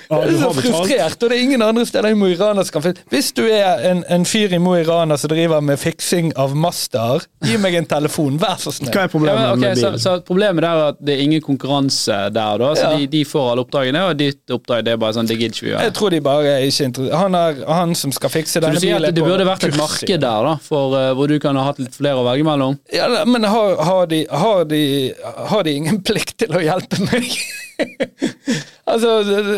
Ja, Jeg er så frustrert, og det er ingen andre steder i Mo i Rana som kan fikse Hvis du er en, en fyr i Mo i Rana som driver med fiksing av master, gi meg en telefon, vær så snill. Hva er Ja, problemet men, okay, med bilen? så Problemet er at det er ingen konkurranse der, da. Så Ja. de, de får alle oppdragene, og ditt oppdrag det er bare sånn Det gidder ikke vi Jeg tror de bare er ikke interessert. Han, er, han som skal fikse Så du sier bilen at det burde vært et marked der, da, for, uh, hvor du kan ha hatt litt flere å velge mellom? Ja, men har, har, de, har, de, har de ingen plikt til å hjelpe meg? altså,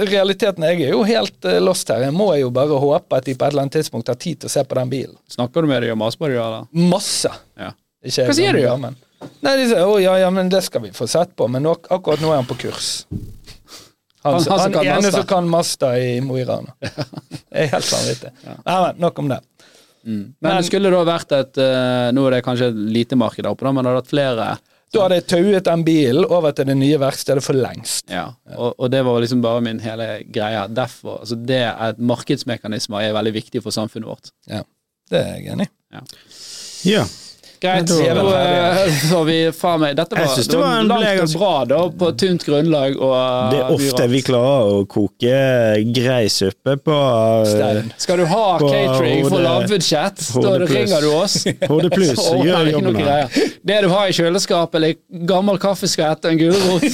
realiteten Jeg er jo helt eh, lost her. Jeg må jo bare håpe at de på et eller annet tidspunkt har tid til å se på den bilen. Snakker du med dem og maser på dem, eller? Masse. Ja. Ikke Hva sier du, ja? men. Nei, de sier å ja, ja, men det skal vi få sett på, men nok, akkurat nå er han på kurs. Han, Han- han han, kan ene som kan Mazda i Mo i Rana. Det er helt vanvittig. Nei, men nok om det. Men, Men- det skulle da vært et eh, Nå er det kanskje et lite marked der oppe, men det hadde vært flere. Da hadde jeg tauet den bilen over til det nye verkstedet for lengst. Ja, og, og det var liksom bare min hele greie. Derfor, altså det at Markedsmekanismer er veldig viktig for samfunnet vårt. Ja, det er jeg enig i. Ja. Greit, da er nå vi eh, så vi faen meg Dette Jeg synes det det var var langt og bra, da, på tynt grunnlag. Og, Det er ofte vi klarer å koke grei suppe på eh, Stein. Skal du ha På catering for lavbudsjett, da ringer du oss. Hode pluss, Så gjør jobben her. greier. Det du har i kjøleskapet, eller gammel kaffeskvett og en gulrot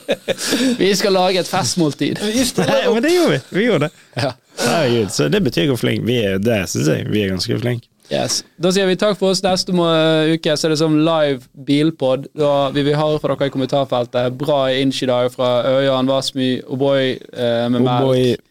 Vi skal lage et festmåltid. Nei, men det gjorde vi. Vi gjorde det. Ja. Herregud, så det betyr hvor flink vi er. Det syns jeg vi er ganske flinke. Yes. Da sier vi takk for oss. Neste uke så er det som live bilpod. Da vil vi høre fra dere i kommentarfeltet. Bra inch i dag fra Ørjan Vassmy, O'boy eh, med melk.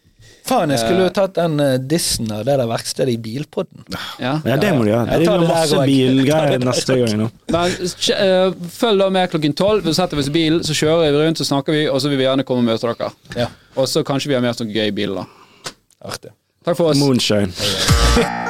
Faen, jeg skulle jo tatt den uh, dissen av det der verkstedet i bilpodden. Ja. Ja, det må du gjøre. Det blir masse bilgreier neste gang nå. Men eh, følg da med klokken tolv. Vi setter oss i bilen, så kjører vi rundt, så snakker vi, og så vil vi gjerne komme og møte dere. Ja. Og så kanskje vi har mer sånn gøy bil, da. Artig. Takk for oss. Moonshine.